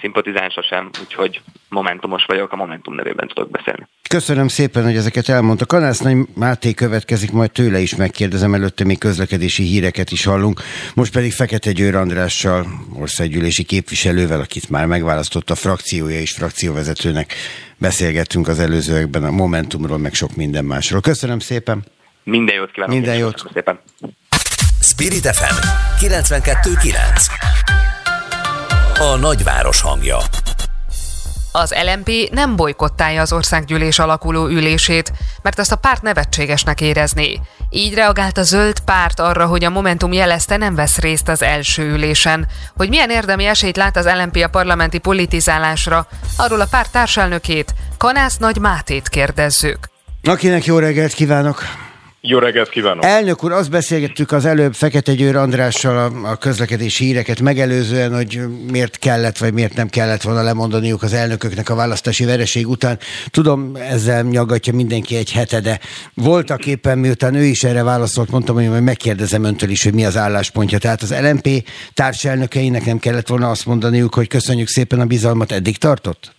szimpatizánsa sem, úgyhogy momentumos vagyok, a Momentum nevében tudok beszélni. Köszönöm szépen, hogy ezeket elmondta. Kanász Nagy Máté következik, majd tőle is megkérdezem, előtte még közlekedési híreket is hallunk. Most pedig Fekete Győr Andrással, országgyűlési képviselővel, akit már megválasztott a frakciója és frakcióvezetőnek beszélgettünk az előzőekben a Momentumról, meg sok minden másról. Köszönöm szépen! Minden jót kívánok! Minden jót! Köszönöm szépen! Spirit FM 92.9 a nagyváros hangja. Az LMP nem bolykottálja az országgyűlés alakuló ülését, mert azt a párt nevetségesnek érezné. Így reagált a zöld párt arra, hogy a Momentum jelezte nem vesz részt az első ülésen. Hogy milyen érdemi esélyt lát az LMP a parlamenti politizálásra, arról a párt társelnökét, Kanász Nagy Mátét kérdezzük. Akinek jó reggelt kívánok! Jó reggelt kívánok! Elnök úr, azt beszélgettük az előbb Fekete Győr Andrással a, a közlekedési híreket megelőzően, hogy miért kellett, vagy miért nem kellett volna lemondaniuk az elnököknek a választási vereség után. Tudom, ezzel nyaggatja mindenki egy hete, de voltak éppen, miután ő is erre válaszolt, mondtam, hogy majd megkérdezem öntől is, hogy mi az álláspontja. Tehát az LMP társelnökeinek nem kellett volna azt mondaniuk, hogy köszönjük szépen a bizalmat, eddig tartott?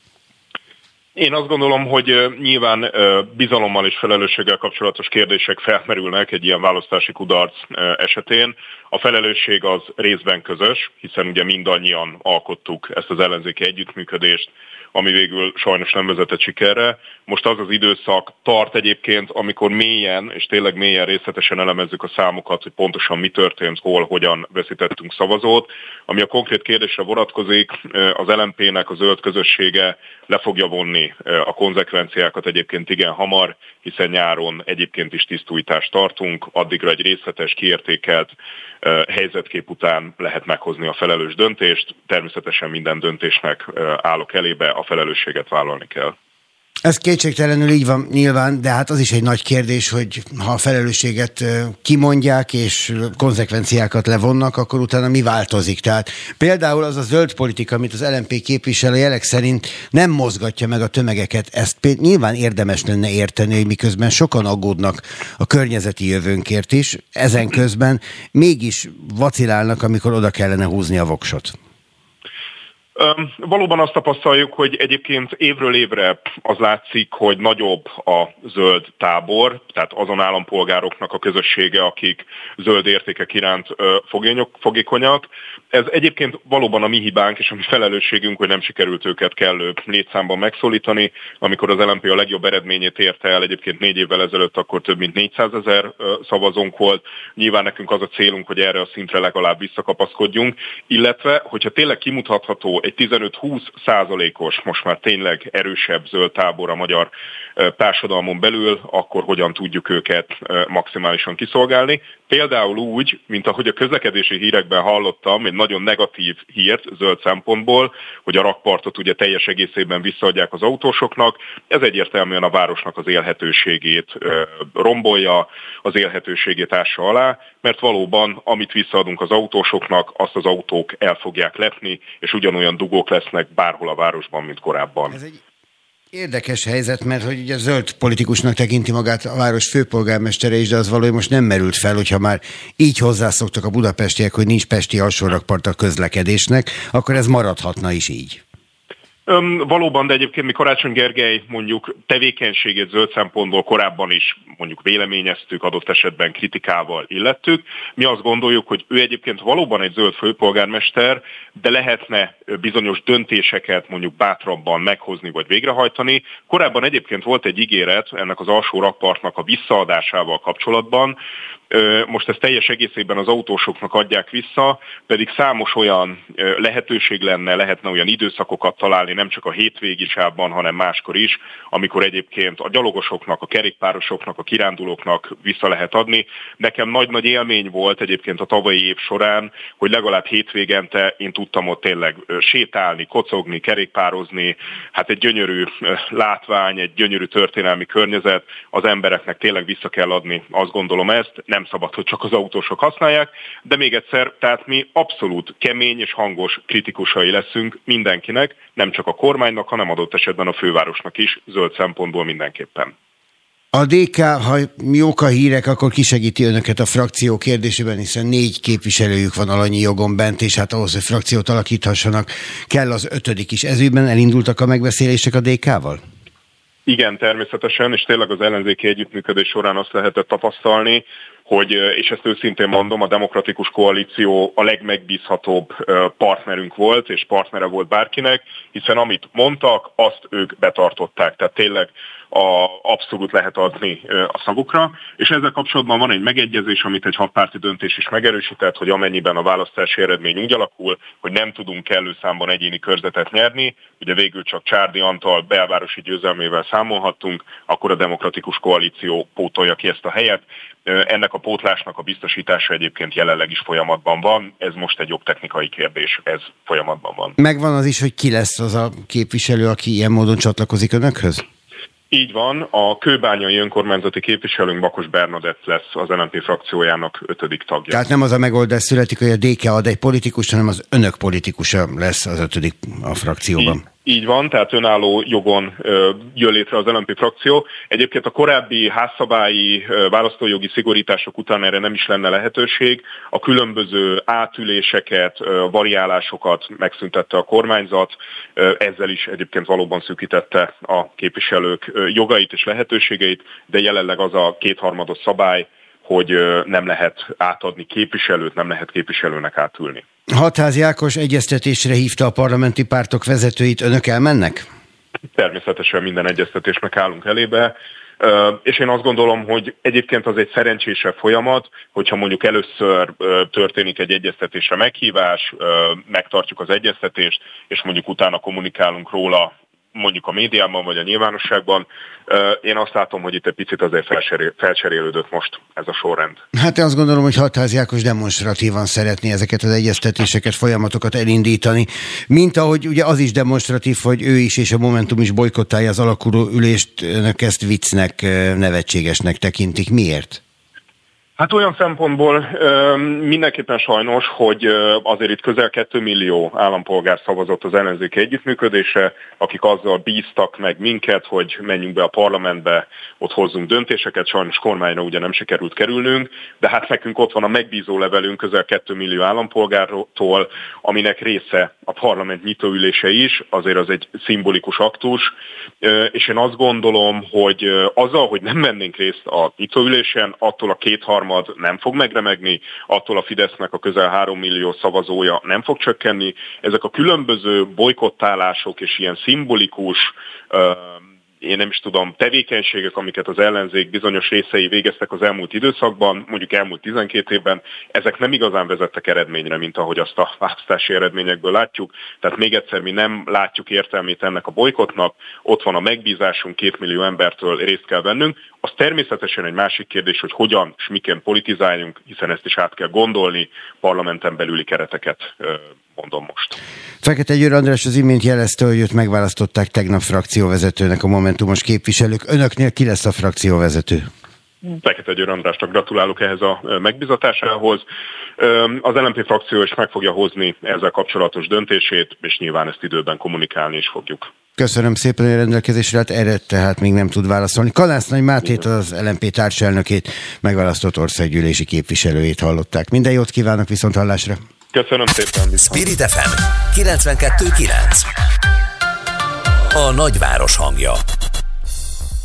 Én azt gondolom, hogy nyilván bizalommal és felelősséggel kapcsolatos kérdések felmerülnek egy ilyen választási kudarc esetén. A felelősség az részben közös, hiszen ugye mindannyian alkottuk ezt az ellenzéki együttműködést, ami végül sajnos nem vezetett sikerre. Most az az időszak tart egyébként, amikor mélyen, és tényleg mélyen részletesen elemezzük a számokat, hogy pontosan mi történt, hol, hogyan veszítettünk szavazót. Ami a konkrét kérdésre vonatkozik, az LMP-nek a zöld közössége le fogja vonni a konzekvenciákat egyébként igen hamar, hiszen nyáron egyébként is tisztújítást tartunk, addigra egy részletes, kiértékelt helyzetkép után lehet meghozni a felelős döntést. Természetesen minden döntésnek állok elébe, a felelősséget vállalni kell. Ez kétségtelenül így van nyilván, de hát az is egy nagy kérdés, hogy ha a felelősséget kimondják és konzekvenciákat levonnak, akkor utána mi változik. Tehát például az a zöld politika, amit az LNP képvisel, a jelek szerint nem mozgatja meg a tömegeket. Ezt nyilván érdemes lenne érteni, hogy miközben sokan aggódnak a környezeti jövőnkért is, ezen közben mégis vacilálnak, amikor oda kellene húzni a voksot. Valóban azt tapasztaljuk, hogy egyébként évről évre az látszik, hogy nagyobb a zöld tábor, tehát azon állampolgároknak a közössége, akik zöld értékek iránt fogékonyak. Ez egyébként valóban a mi hibánk és a mi felelősségünk, hogy nem sikerült őket kellő létszámban megszólítani. Amikor az LMP a legjobb eredményét érte el, egyébként négy évvel ezelőtt, akkor több mint 400 ezer szavazónk volt. Nyilván nekünk az a célunk, hogy erre a szintre legalább visszakapaszkodjunk, illetve, hogyha tényleg kimutatható egy 15-20 százalékos, most már tényleg erősebb zöld tábor a magyar társadalmon belül, akkor hogyan tudjuk őket maximálisan kiszolgálni. Például úgy, mint ahogy a közlekedési hírekben hallottam, egy nagyon negatív hírt zöld szempontból, hogy a rakpartot ugye teljes egészében visszaadják az autósoknak. Ez egyértelműen a városnak az élhetőségét rombolja, az élhetőségét ássa alá, mert valóban, amit visszaadunk az autósoknak, azt az autók el fogják lepni, és ugyanolyan dugók lesznek bárhol a városban, mint korábban. Ez egy Érdekes helyzet, mert hogy ugye zöld politikusnak tekinti magát a város főpolgármestere is, de az valahogy most nem merült fel, hogyha már így hozzászoktak a budapestiek, hogy nincs pesti alsórakpart a közlekedésnek, akkor ez maradhatna is így. Öm, valóban, de egyébként mi Karácsony Gergely mondjuk tevékenységét zöld szempontból korábban is mondjuk véleményeztük, adott esetben kritikával illettük. Mi azt gondoljuk, hogy ő egyébként valóban egy zöld főpolgármester, de lehetne bizonyos döntéseket mondjuk bátrabban meghozni vagy végrehajtani. Korábban egyébként volt egy ígéret ennek az alsó rakpartnak a visszaadásával kapcsolatban, most ezt teljes egészében az autósoknak adják vissza, pedig számos olyan lehetőség lenne, lehetne olyan időszakokat találni, nem csak a hétvégi sávban, hanem máskor is, amikor egyébként a gyalogosoknak, a kerékpárosoknak, a kirándulóknak vissza lehet adni. Nekem nagy-nagy élmény volt egyébként a tavalyi év során, hogy legalább hétvégente én tudtam ott tényleg sétálni, kocogni, kerékpározni, hát egy gyönyörű látvány, egy gyönyörű történelmi környezet, az embereknek tényleg vissza kell adni, azt gondolom ezt, nem nem szabad, hogy csak az autósok használják, de még egyszer, tehát mi abszolút kemény és hangos kritikusai leszünk mindenkinek, nem csak a kormánynak, hanem adott esetben a fővárosnak is, zöld szempontból mindenképpen. A DK, ha jók a hírek, akkor kisegíti önöket a frakció kérdésében, hiszen négy képviselőjük van alanyi jogon bent, és hát ahhoz, hogy frakciót alakíthassanak, kell az ötödik is. Ezügyben elindultak a megbeszélések a DK-val? Igen, természetesen, és tényleg az ellenzéki együttműködés során azt lehetett tapasztalni, hogy, és ezt őszintén mondom, a demokratikus koalíció a legmegbízhatóbb partnerünk volt, és partnere volt bárkinek, hiszen amit mondtak, azt ők betartották. Tehát tényleg a, abszolút lehet adni a szavukra, és ezzel kapcsolatban van egy megegyezés, amit egy hatpárti döntés is megerősített, hogy amennyiben a választási eredmény úgy alakul, hogy nem tudunk kellő számban egyéni körzetet nyerni, ugye végül csak Csárdi Antal belvárosi győzelmével számolhattunk, akkor a demokratikus koalíció pótolja ki ezt a helyet. Ennek a pótlásnak a biztosítása egyébként jelenleg is folyamatban van, ez most egy jogtechnikai kérdés, ez folyamatban van. Megvan az is, hogy ki lesz az a képviselő, aki ilyen módon csatlakozik önökhöz? Így van, a kőbányai önkormányzati képviselőnk Bakos Bernadett lesz az LNP frakciójának ötödik tagja. Tehát nem az a megoldás születik, hogy a DK ad egy politikus, hanem az önök politikusa lesz az ötödik a frakcióban. Így, így van, tehát önálló jogon jön létre az LNP frakció. Egyébként a korábbi házszabályi választójogi szigorítások után erre nem is lenne lehetőség. A különböző átüléseket, variálásokat megszüntette a kormányzat, ezzel is egyébként valóban szűkítette a képviselők jogait és lehetőségeit, de jelenleg az a kétharmados szabály, hogy nem lehet átadni képviselőt, nem lehet képviselőnek átülni. Hatházi Ákos egyeztetésre hívta a parlamenti pártok vezetőit, önök elmennek? Természetesen minden egyeztetésnek állunk elébe, és én azt gondolom, hogy egyébként az egy szerencsésebb folyamat, hogyha mondjuk először történik egy egyeztetésre meghívás, megtartjuk az egyeztetést, és mondjuk utána kommunikálunk róla mondjuk a médiában vagy a nyilvánosságban. Én azt látom, hogy itt egy picit azért felcserélődött most ez a sorrend. Hát én azt gondolom, hogy Hatházi Ákos demonstratívan szeretné ezeket az egyeztetéseket, folyamatokat elindítani, mint ahogy ugye az is demonstratív, hogy ő is és a Momentum is bolykottálja az alakuló ülést, ezt viccnek, nevetségesnek tekintik. Miért? Hát olyan szempontból mindenképpen sajnos, hogy azért itt közel 2 millió állampolgár szavazott az ellenzéki együttműködésre, akik azzal bíztak meg minket, hogy menjünk be a parlamentbe, ott hozzunk döntéseket, sajnos kormányra ugye nem sikerült kerülnünk, de hát nekünk ott van a megbízó levelünk közel 2 millió állampolgártól, aminek része a parlament nyitóülése is, azért az egy szimbolikus aktus, és én azt gondolom, hogy azzal, hogy nem vennénk részt a nyitóülésen, attól a kétharmad harmad nem fog megremegni, attól a Fidesznek a közel 3 millió szavazója nem fog csökkenni. Ezek a különböző bolykottálások és ilyen szimbolikus én nem is tudom, tevékenységek, amiket az ellenzék bizonyos részei végeztek az elmúlt időszakban, mondjuk elmúlt 12 évben, ezek nem igazán vezettek eredményre, mint ahogy azt a választási eredményekből látjuk. Tehát még egyszer mi nem látjuk értelmét ennek a bolykotnak, ott van a megbízásunk, két millió embertől részt kell vennünk. Az természetesen egy másik kérdés, hogy hogyan és miként politizáljunk, hiszen ezt is át kell gondolni, parlamenten belüli kereteket mondom most. Fekete Győr András az imént jelezte, hogy őt megválasztották tegnap frakcióvezetőnek a Momentumos képviselők. Önöknél ki lesz a frakcióvezető? Fekete Győr Andrásnak gratulálok ehhez a megbizatásához. Az LNP frakció is meg fogja hozni ezzel kapcsolatos döntését, és nyilván ezt időben kommunikálni is fogjuk. Köszönöm szépen, hogy rendelkezésre hát erre tehát még nem tud válaszolni. Kalász Nagy Mátét, az LNP társelnökét, megválasztott országgyűlési képviselőjét hallották. Minden jót kívánok viszont hallásra! Köszönöm szépen. Spirit FM 92.9 A nagyváros hangja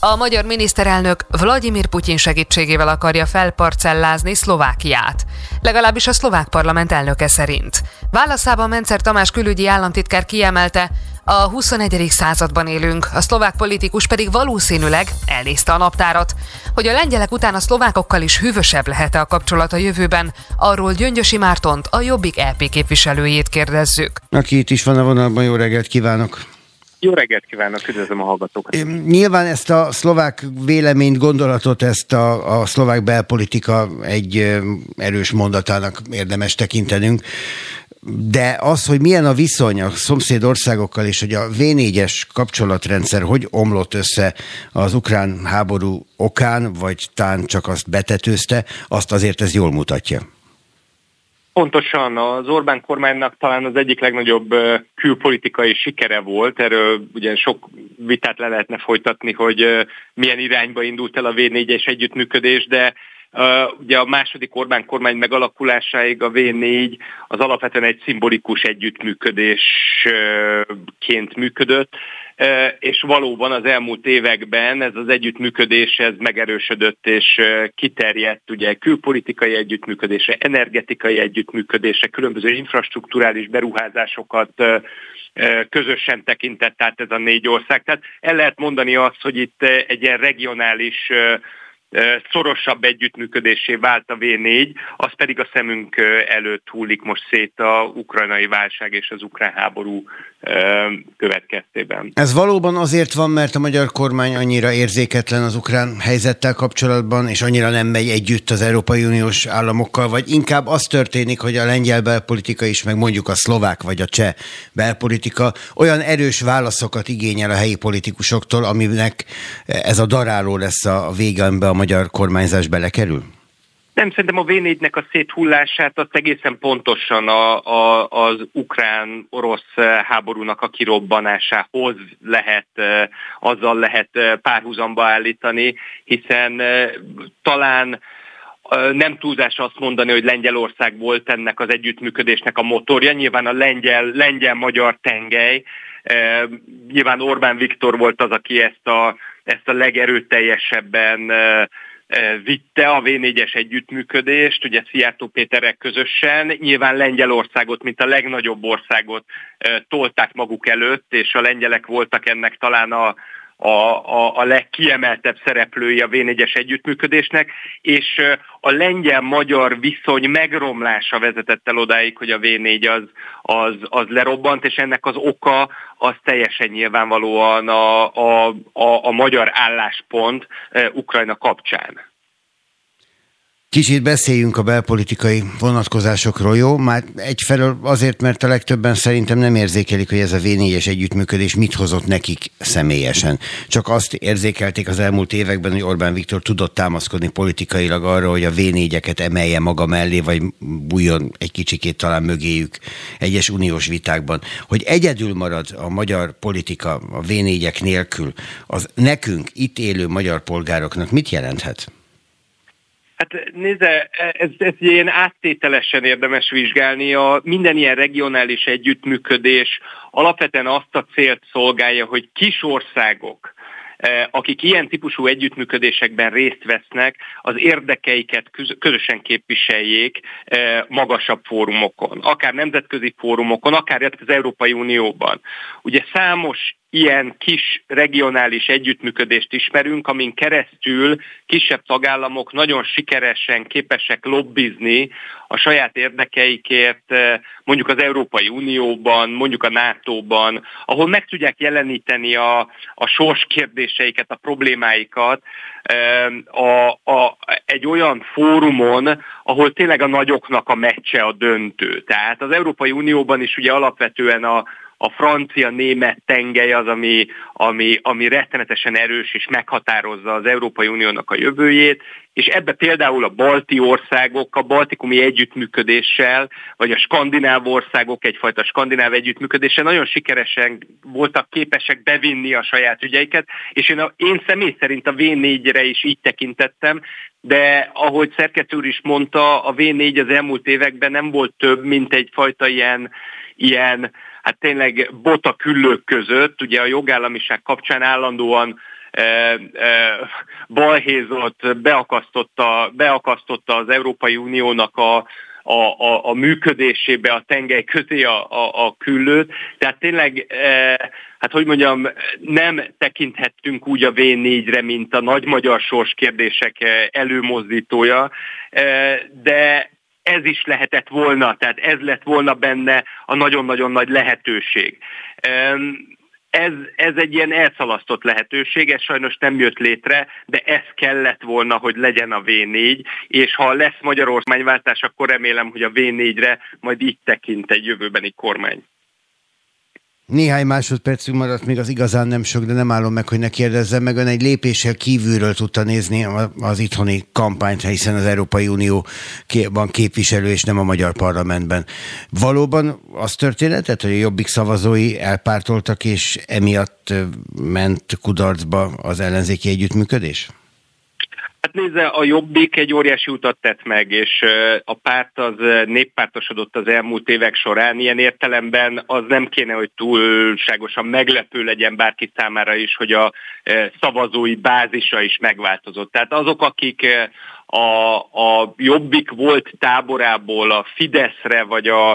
a magyar miniszterelnök Vladimir Putyin segítségével akarja felparcellázni Szlovákiát, legalábbis a szlovák parlament elnöke szerint. Válaszában Mencer Tamás külügyi államtitkár kiemelte, a 21. században élünk, a szlovák politikus pedig valószínűleg elnézte a naptárat. Hogy a lengyelek után a szlovákokkal is hűvösebb lehet-e a kapcsolat a jövőben, arról Gyöngyösi Mártont, a Jobbik LP képviselőjét kérdezzük. Aki itt is van a vonalban, jó reggelt kívánok! Jó reggelt kívánok, üdvözlöm a hallgatókat. Nyilván ezt a szlovák véleményt, gondolatot, ezt a, a szlovák belpolitika egy erős mondatának érdemes tekintenünk. De az, hogy milyen a viszony a szomszéd országokkal, és hogy a V4-es kapcsolatrendszer hogy omlott össze az ukrán háború okán, vagy tán csak azt betetőzte, azt azért ez jól mutatja. Pontosan, az Orbán kormánynak talán az egyik legnagyobb külpolitikai sikere volt, erről ugye sok vitát le lehetne folytatni, hogy milyen irányba indult el a V4-es együttműködés, de ugye a második Orbán kormány megalakulásáig a V4 az alapvetően egy szimbolikus együttműködésként működött, és valóban az elmúlt években ez az együttműködés ez megerősödött és kiterjedt ugye külpolitikai együttműködésre, energetikai együttműködésre, különböző infrastruktúrális beruházásokat közösen tekintett át ez a négy ország. Tehát el lehet mondani azt, hogy itt egy ilyen regionális szorosabb együttműködésé vált a V4, az pedig a szemünk előtt hullik most szét a ukrajnai válság és az ukrán háború következtében. Ez valóban azért van, mert a magyar kormány annyira érzéketlen az ukrán helyzettel kapcsolatban, és annyira nem megy együtt az Európai Uniós államokkal, vagy inkább az történik, hogy a lengyel belpolitika is, meg mondjuk a szlovák vagy a cseh belpolitika olyan erős válaszokat igényel a helyi politikusoktól, aminek ez a daráló lesz a vége, amiben a magyar kormányzás belekerül? Nem, szerintem a V4-nek a széthullását azt egészen pontosan a, a, az ukrán-orosz háborúnak a kirobbanásához lehet, azzal lehet párhuzamba állítani, hiszen talán nem túlzás azt mondani, hogy Lengyelország volt ennek az együttműködésnek a motorja. Nyilván a lengyel, lengyel-magyar tengely, nyilván Orbán Viktor volt az, aki ezt a, ezt a legerőteljesebben vitte a V4-es együttműködést, ugye Szijjártó Péterek közösen, nyilván Lengyelországot, mint a legnagyobb országot tolták maguk előtt, és a lengyelek voltak ennek talán a, a, a, a legkiemeltebb szereplői a V4-es együttműködésnek, és a lengyel-magyar viszony megromlása vezetett el odáig, hogy a V4 az, az, az lerobbant, és ennek az oka az teljesen nyilvánvalóan a, a, a, a magyar álláspont Ukrajna kapcsán. Kicsit beszéljünk a belpolitikai vonatkozásokról, jó? Már egyfelől azért, mert a legtöbben szerintem nem érzékelik, hogy ez a V4-es együttműködés mit hozott nekik személyesen. Csak azt érzékelték az elmúlt években, hogy Orbán Viktor tudott támaszkodni politikailag arra, hogy a V4-eket emelje maga mellé, vagy bújjon egy kicsikét talán mögéjük egyes uniós vitákban. Hogy egyedül marad a magyar politika a V4-ek nélkül, az nekünk, itt élő magyar polgároknak mit jelenthet? Hát nézze, ez, ez ilyen áttételesen érdemes vizsgálni. A minden ilyen regionális együttműködés alapvetően azt a célt szolgálja, hogy kis országok, eh, akik ilyen típusú együttműködésekben részt vesznek, az érdekeiket közösen képviseljék eh, magasabb fórumokon, akár nemzetközi fórumokon, akár az Európai Unióban. Ugye számos ilyen kis regionális együttműködést ismerünk, amin keresztül kisebb tagállamok nagyon sikeresen képesek lobbizni a saját érdekeikért, eh, mondjuk az Európai Unióban, mondjuk a NATO-ban, ahol meg tudják jeleníteni a, a sors kérdéseiket, a problémáikat eh, a, a, egy olyan fórumon, ahol tényleg a nagyoknak a meccse a döntő. Tehát az Európai Unióban is ugye alapvetően a, a francia-német tengely az, ami, ami, ami rettenetesen erős és meghatározza az Európai Uniónak a jövőjét, és ebbe például a balti országok a baltikumi együttműködéssel, vagy a skandináv országok egyfajta skandináv együttműködéssel nagyon sikeresen voltak képesek bevinni a saját ügyeiket, és én, a, én személy szerint a V4-re is így tekintettem, de ahogy Szerkesztő úr is mondta, a V4 az elmúlt években nem volt több, mint egyfajta ilyen, ilyen hát tényleg bota küllők között, ugye a jogállamiság kapcsán állandóan e, e, balhézott, beakasztotta, beakasztotta az Európai Uniónak a, a, a, a működésébe, a tengely közé a, a, a küllőt. Tehát tényleg, e, hát hogy mondjam, nem tekinthettünk úgy a V4-re, mint a nagy magyar sors kérdések előmozdítója, de ez is lehetett volna, tehát ez lett volna benne a nagyon-nagyon nagy lehetőség. Ez, ez egy ilyen elszalasztott lehetőség, ez sajnos nem jött létre, de ez kellett volna, hogy legyen a V4, és ha lesz Magyarország akkor remélem, hogy a V4-re majd így tekint egy jövőbeni kormány. Néhány másodpercünk maradt, még az igazán nem sok, de nem állom meg, hogy ne kérdezzem meg. Ön egy lépéssel kívülről tudta nézni az itthoni kampányt, hiszen az Európai Unióban képviselő, és nem a magyar parlamentben. Valóban az történetet, hogy a jobbik szavazói elpártoltak, és emiatt ment kudarcba az ellenzéki együttműködés? Hát nézze, a Jobbik egy óriási utat tett meg, és a párt az néppártosodott az elmúlt évek során. Ilyen értelemben az nem kéne, hogy túlságosan meglepő legyen bárki számára is, hogy a szavazói bázisa is megváltozott. Tehát azok, akik a, a Jobbik volt táborából a Fideszre vagy a,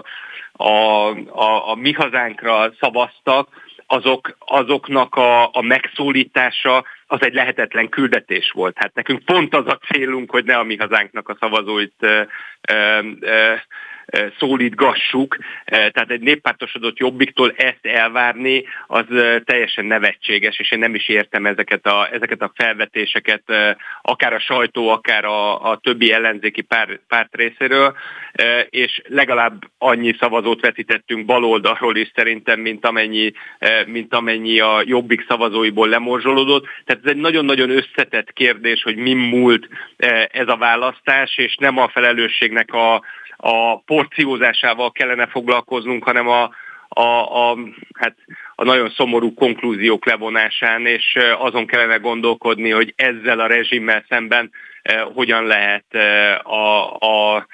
a, a, a mi hazánkra szavaztak, azok, azoknak a, a megszólítása az egy lehetetlen küldetés volt. Hát nekünk pont az a célunk, hogy ne a mi hazánknak a szavazóit ö, ö, szólítgassuk, tehát egy néppártosodott jobbiktól ezt elvárni, az teljesen nevetséges, és én nem is értem ezeket a, ezeket a felvetéseket, akár a sajtó, akár a, a többi ellenzéki pár, párt részéről, és legalább annyi szavazót vetítettünk baloldalról is szerintem, mint amennyi, mint amennyi a jobbik szavazóiból lemorzsolódott. Tehát ez egy nagyon-nagyon összetett kérdés, hogy mi múlt ez a választás, és nem a felelősségnek a, a porciózásával kellene foglalkoznunk, hanem a, a, a, hát a nagyon szomorú konklúziók levonásán, és azon kellene gondolkodni, hogy ezzel a rezsimmel szemben hogyan lehet a, a,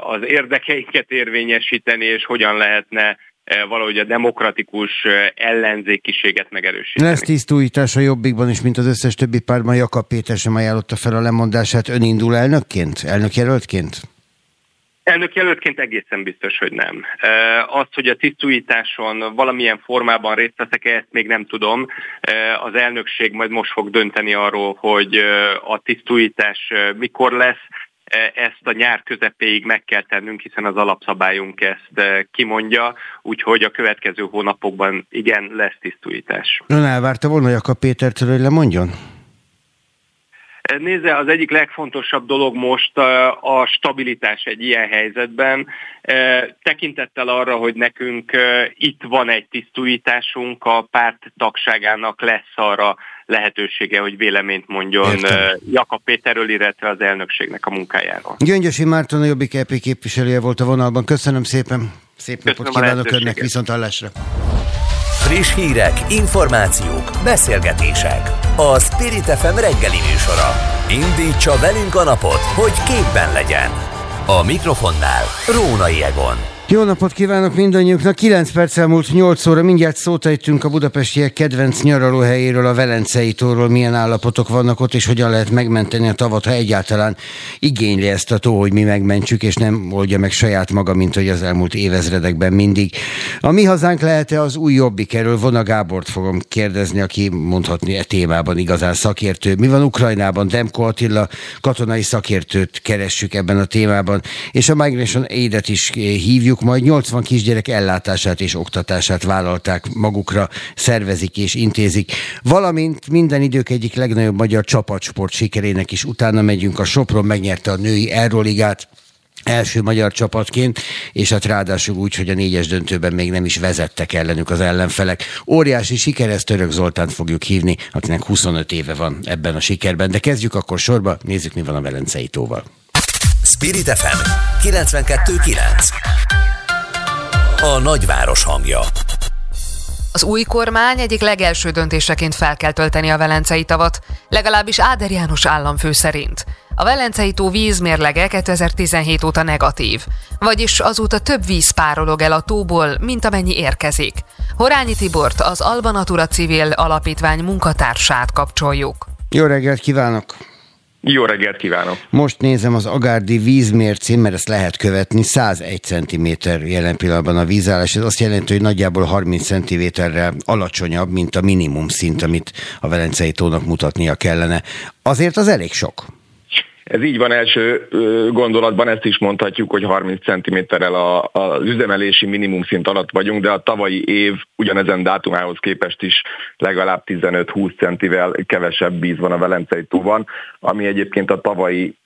az érdekeinket érvényesíteni, és hogyan lehetne valahogy a demokratikus ellenzékiséget megerősíteni. Lesz tisztújítás a Jobbikban is, mint az összes többi párban. Jakab Péter sem ajánlotta fel a lemondását. Ön indul elnökként? Elnökjelöltként? Elnök jelöltként egészen biztos, hogy nem. Azt, hogy a tisztújításon valamilyen formában részt veszek ezt még nem tudom. Az elnökség majd most fog dönteni arról, hogy a tisztújítás mikor lesz. Ezt a nyár közepéig meg kell tennünk, hiszen az alapszabályunk ezt kimondja, úgyhogy a következő hónapokban igen, lesz tisztújítás. Ön elvárta volna Jakab Pétertől, hogy lemondjon? Nézze, az egyik legfontosabb dolog most a stabilitás egy ilyen helyzetben. Tekintettel arra, hogy nekünk itt van egy tisztújításunk, a párt tagságának lesz arra lehetősége, hogy véleményt mondjon Értem. Jakab Péterről, illetve az elnökségnek a munkájáról. Gyöngyösi Márton a Jobbik EP képviselője volt a vonalban. Köszönöm szépen. Szép Köszönöm napot kívánok önnek, viszont hallásra. Friss hírek, információk, beszélgetések. A Spirit FM reggeli műsora. Indítsa velünk a napot, hogy képben legyen. A mikrofonnál Rónai Egon. Jó napot kívánok mindannyiuknak! 9 perccel múlt 8 óra, mindjárt szót ejtünk a budapestiek kedvenc nyaralóhelyéről, a Velencei tóról, milyen állapotok vannak ott, és hogyan lehet megmenteni a tavat, ha egyáltalán igényli ezt a tó, hogy mi megmentsük, és nem oldja meg saját maga, mint hogy az elmúlt évezredekben mindig. A mi hazánk lehet-e az új jobbik? Erről Vona Gábort fogom kérdezni, aki mondhatni e témában igazán szakértő. Mi van Ukrajnában? Demko Attila katonai szakértőt keressük ebben a témában, és a Migration Aid-et is hívjuk, mondjuk majd 80 kisgyerek ellátását és oktatását vállalták magukra, szervezik és intézik, valamint minden idők egyik legnagyobb magyar csapatsport sikerének is utána megyünk. A Sopron megnyerte a női Euroligát, első magyar csapatként, és hát ráadásul úgy, hogy a négyes döntőben még nem is vezettek ellenük az ellenfelek. Óriási siker, ezt Török Zoltánt fogjuk hívni, akinek 25 éve van ebben a sikerben. De kezdjük akkor sorba, nézzük, mi van a Velencei tóval. Spirit FM 92.9 A nagyváros hangja az új kormány egyik legelső döntéseként fel kell tölteni a Velencei tavat, legalábbis Áder János államfő szerint. A Velencei tó vízmérlege 2017 óta negatív, vagyis azóta több víz párolog el a tóból, mint amennyi érkezik. Horányi Tibort, az Alba Natura Civil Alapítvány munkatársát kapcsoljuk. Jó reggelt kívánok! Jó reggelt kívánok! Most nézem az Agárdi vízmércén, mert ezt lehet követni, 101 cm jelen pillanatban a vízállás. Ez azt jelenti, hogy nagyjából 30 cm-re alacsonyabb, mint a minimum szint, amit a Velencei tónak mutatnia kellene. Azért az elég sok. Ez így van első gondolatban, ezt is mondhatjuk, hogy 30 cm-rel az üzemelési minimum szint alatt vagyunk, de a tavalyi év ugyanezen dátumához képest is legalább 15-20 centivel kevesebb víz van a Velencei tóban, ami egyébként a tavalyi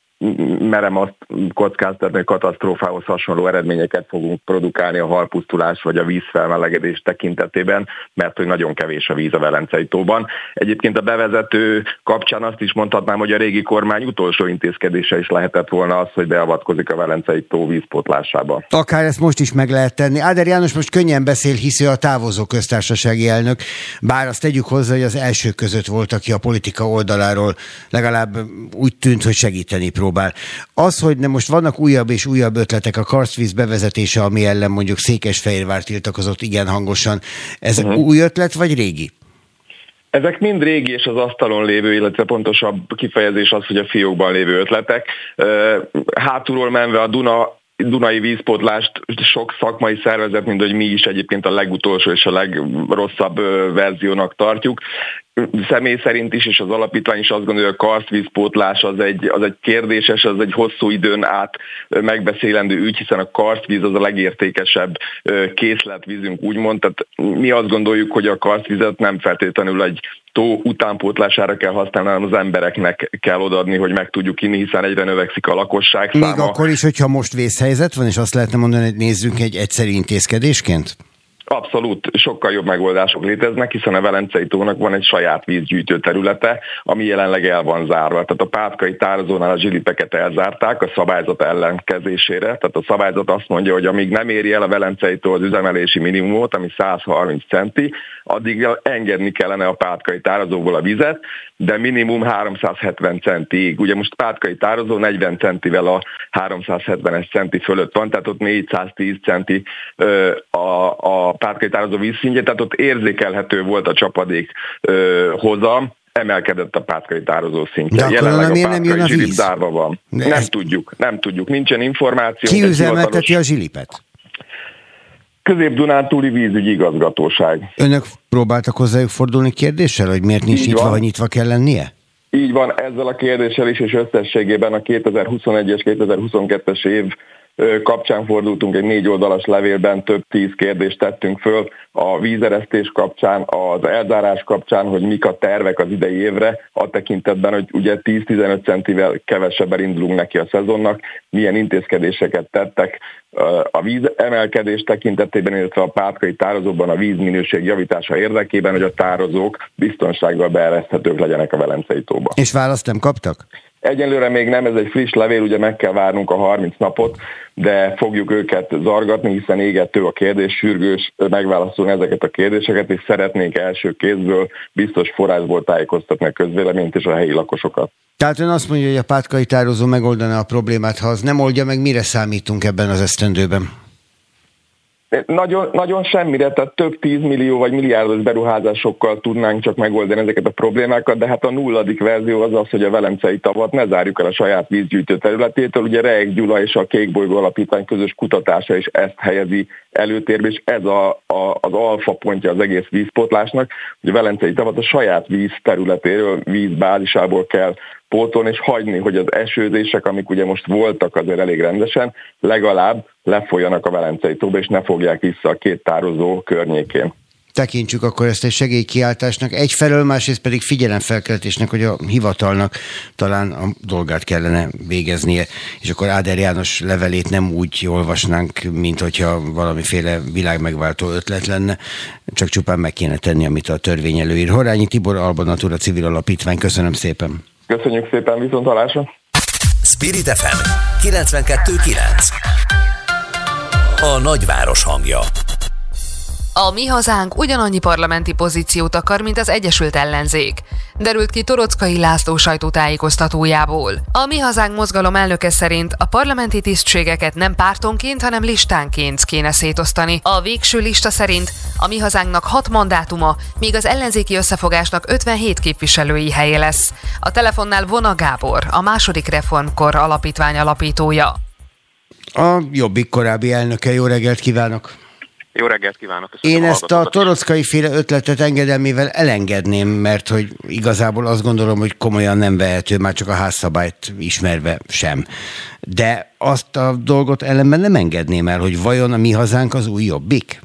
merem azt kockáztatni, hogy katasztrófához hasonló eredményeket fogunk produkálni a halpusztulás vagy a vízfelmelegedés tekintetében, mert hogy nagyon kevés a víz a Velencei tóban. Egyébként a bevezető kapcsán azt is mondhatnám, hogy a régi kormány utolsó intézkedése is lehetett volna az, hogy beavatkozik a Velencei tó vízpotlásába. Akár ezt most is meg lehet tenni. Áder János most könnyen beszél, hiszi a távozó köztársasági elnök, bár azt tegyük hozzá, hogy az első között volt, aki a politika oldaláról legalább úgy tűnt, hogy segíteni próbál próbál. Az, hogy nem most vannak újabb és újabb ötletek, a karstvíz bevezetése, ami ellen mondjuk Székesfehérvár tiltakozott igen hangosan, ez uh-huh. új ötlet vagy régi? Ezek mind régi és az asztalon lévő, illetve pontosabb kifejezés az, hogy a fiókban lévő ötletek. Hátulról menve a Duna Dunai vízpótlást sok szakmai szervezet, mint hogy mi is egyébként a legutolsó és a legrosszabb verziónak tartjuk személy szerint is, és az alapítvány is azt gondolja, hogy a karszvízpótlás az egy, az egy kérdéses, az egy hosszú időn át megbeszélendő ügy, hiszen a karszvíz az a legértékesebb készletvízünk, úgymond. Tehát mi azt gondoljuk, hogy a karszvizet nem feltétlenül egy tó utánpótlására kell használni, hanem az embereknek kell odaadni, hogy meg tudjuk inni, hiszen egyre növekszik a lakosság száma. Még akkor is, hogyha most vészhelyzet van, és azt lehetne mondani, hogy nézzünk egy egyszerű intézkedésként? Abszolút, sokkal jobb megoldások léteznek, hiszen a Velencei tónak van egy saját vízgyűjtő területe, ami jelenleg el van zárva. Tehát a pátkai tározónál a zsilipeket elzárták a szabályzat ellenkezésére. Tehát a szabályzat azt mondja, hogy amíg nem éri el a Velencei tó az üzemelési minimumot, ami 130 centi, addig engedni kellene a pátkai tározóból a vizet, de minimum 370 centig. Ugye most pátkai tározó 40 centivel a 370-es centi fölött van, tehát ott 410 centi a, a pátkai tározó vízszintje, tehát ott érzékelhető volt a csapadék hozam, emelkedett a pátkai tározó szintje. De Jelenleg a pátkai nem jön a víz? zárva van. De nem tudjuk, nem tudjuk, nincsen információ. Ki üzemelteti a zsilipet? Közép-Dunántúli vízügyi igazgatóság. Önök próbáltak hozzájuk fordulni kérdéssel, hogy miért nincs Így nyitva, van. ha nyitva kell lennie? Így van, ezzel a kérdéssel is, és összességében a 2021-es, 2022-es év kapcsán fordultunk egy négy oldalas levélben, több tíz kérdést tettünk föl a vízeresztés kapcsán, az elzárás kapcsán, hogy mik a tervek az idei évre, a tekintetben, hogy ugye 10-15 centivel kevesebben indulunk neki a szezonnak, milyen intézkedéseket tettek a víz emelkedés tekintetében, illetve a pátkai tározóban a vízminőség javítása érdekében, hogy a tározók biztonsággal beereszthetők legyenek a Velencei tóba. És választ nem kaptak? Egyelőre még nem, ez egy friss levél, ugye meg kell várnunk a 30 napot, de fogjuk őket zargatni, hiszen égető a kérdés, sürgős megválaszolni ezeket a kérdéseket, és szeretnénk első kézből biztos forrásból tájékoztatni a közvéleményt és a helyi lakosokat. Tehát ön azt mondja, hogy a pátkai tározó megoldaná a problémát, ha az nem oldja meg, mire számítunk ebben az esztendőben? Nagyon, nagyon semmire, tehát több tízmillió vagy milliárdos beruházásokkal tudnánk csak megoldani ezeket a problémákat, de hát a nulladik verzió az az, hogy a Velencei tavat ne zárjuk el a saját vízgyűjtő területétől. Ugye Reek Gyula és a Kékbolygó Alapítvány közös kutatása is ezt helyezi előtérbe, és ez a, a, az alfa pontja az egész vízpotlásnak, hogy a Velencei tavat a saját víz területéről, vízbázisából kell pótolni, és hagyni, hogy az esőzések, amik ugye most voltak azért elég rendesen, legalább lefolyanak a Velencei tóba, és ne fogják vissza a két tározó környékén. Tekintsük akkor ezt egy segélykiáltásnak, egyfelől, másrészt pedig figyelemfelkeltésnek, hogy a hivatalnak talán a dolgát kellene végeznie, és akkor Áder János levelét nem úgy olvasnánk, mint hogyha valamiféle világmegváltó ötlet lenne, csak csupán meg kéne tenni, amit a törvény előír. Horányi Tibor, Alba Natura Civil Alapítvány, köszönöm szépen! Köszönjük szépen, viszont halásra. Spirit FM 92.9 A nagyváros hangja a mi hazánk ugyanannyi parlamenti pozíciót akar, mint az Egyesült Ellenzék. Derült ki Torockai László sajtótájékoztatójából. A mi hazánk mozgalom elnöke szerint a parlamenti tisztségeket nem pártonként, hanem listánként kéne szétosztani. A végső lista szerint a mi hazánknak hat mandátuma, míg az ellenzéki összefogásnak 57 képviselői helye lesz. A telefonnál Vona Gábor, a második reformkor alapítvány alapítója. A jobbik korábbi elnöke, jó reggelt kívánok! Jó reggelt kívánok! Köszönöm Én a ezt a torockai féle ötletet engedelmével elengedném, mert hogy igazából azt gondolom, hogy komolyan nem vehető, már csak a házszabályt ismerve sem. De azt a dolgot ellenben nem engedném el, hogy vajon a mi hazánk az új jobbik?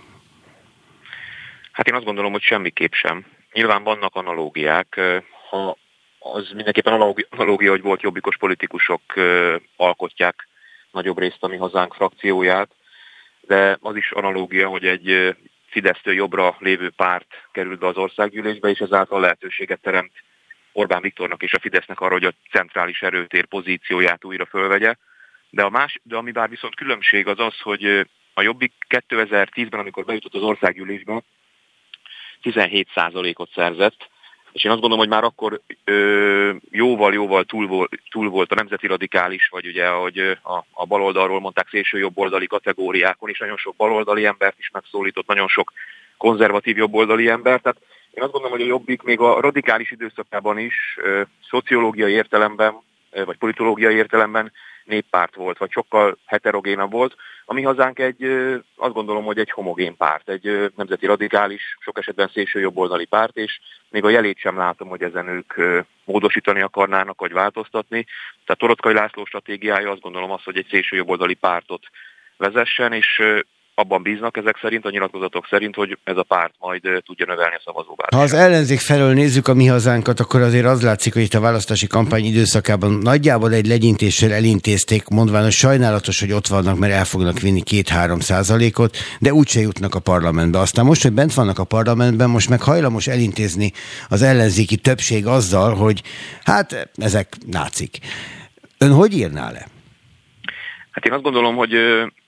Hát én azt gondolom, hogy semmiképp sem. Nyilván vannak analógiák. Ha az mindenképpen analógia, hogy volt jobbikos politikusok alkotják nagyobb részt a mi hazánk frakcióját, de az is analógia, hogy egy Fidesztől jobbra lévő párt került be az országgyűlésbe, és ezáltal lehetőséget teremt Orbán Viktornak és a Fidesznek arra, hogy a centrális erőtér pozícióját újra fölvegye. De, a más, de ami bár viszont különbség az az, hogy a Jobbik 2010-ben, amikor bejutott az országgyűlésbe, 17%-ot szerzett, és én azt gondolom, hogy már akkor jóval-jóval túl, volt, túl volt a nemzeti radikális, vagy ugye, ahogy a, a baloldalról mondták, szélső jobboldali kategóriákon is nagyon sok baloldali embert is megszólított, nagyon sok konzervatív jobboldali embert. Tehát én azt gondolom, hogy a Jobbik még a radikális időszakában is, ö, szociológiai értelemben, ö, vagy politológiai értelemben néppárt volt, vagy sokkal heterogénabb volt. A mi hazánk egy, azt gondolom, hogy egy homogén párt, egy nemzeti radikális, sok esetben szélső jobboldali párt, és még a jelét sem látom, hogy ezen ők módosítani akarnának, vagy változtatni. Tehát Torockai László stratégiája azt gondolom az, hogy egy szélső jobboldali pártot vezessen, és abban bíznak ezek szerint, a nyilatkozatok szerint, hogy ez a párt majd tudja növelni a szavazóbázisát. Ha az ellenzék felől nézzük a mi hazánkat, akkor azért az látszik, hogy itt a választási kampány időszakában nagyjából egy legyintéssel elintézték, mondván, hogy sajnálatos, hogy ott vannak, mert el fognak vinni két-három százalékot, de úgyse jutnak a parlamentbe. Aztán most, hogy bent vannak a parlamentben, most meg hajlamos elintézni az ellenzéki többség azzal, hogy hát ezek nácik. Ön hogy írná le? Hát én azt gondolom, hogy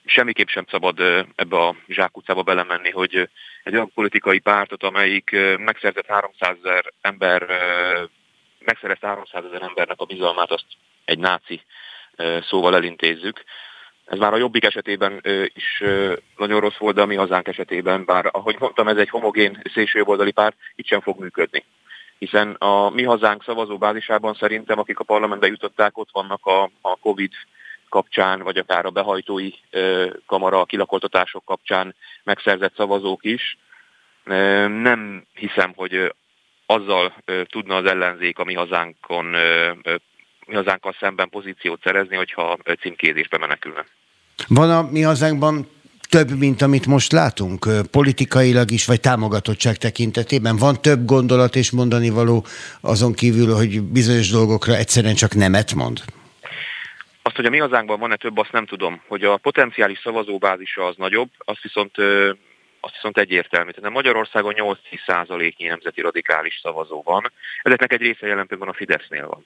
semmiképp sem szabad ebbe a zsákutcába belemenni, hogy egy olyan politikai pártot, amelyik megszerzett 300 ezer ember, megszerezte 300 ezer embernek a bizalmát, azt egy náci szóval elintézzük. Ez már a jobbik esetében is nagyon rossz volt, de a mi hazánk esetében, bár ahogy mondtam, ez egy homogén szélsőjobboldali párt, itt sem fog működni. Hiszen a mi hazánk szavazóbázisában szerintem, akik a parlamentbe jutották, ott vannak a, a Covid kapcsán, vagy akár a behajtói kamara, kilakoltatások kapcsán megszerzett szavazók is. Nem hiszem, hogy azzal tudna az ellenzék a mi hazánkon, mi hazánkkal szemben pozíciót szerezni, hogyha címkézésbe menekülne. Van a mi hazánkban több, mint amit most látunk, politikailag is, vagy támogatottság tekintetében? Van több gondolat és mondani való azon kívül, hogy bizonyos dolgokra egyszerűen csak nemet mond? Azt, hogy a mi hazánkban van-e több, azt nem tudom. Hogy a potenciális szavazóbázisa az nagyobb, azt viszont azt viszont egyértelmű. Tehát Magyarországon 8-10%-nyi nemzeti radikális szavazó van. Ezeknek egy része jelen pillanatban a Fidesznél van.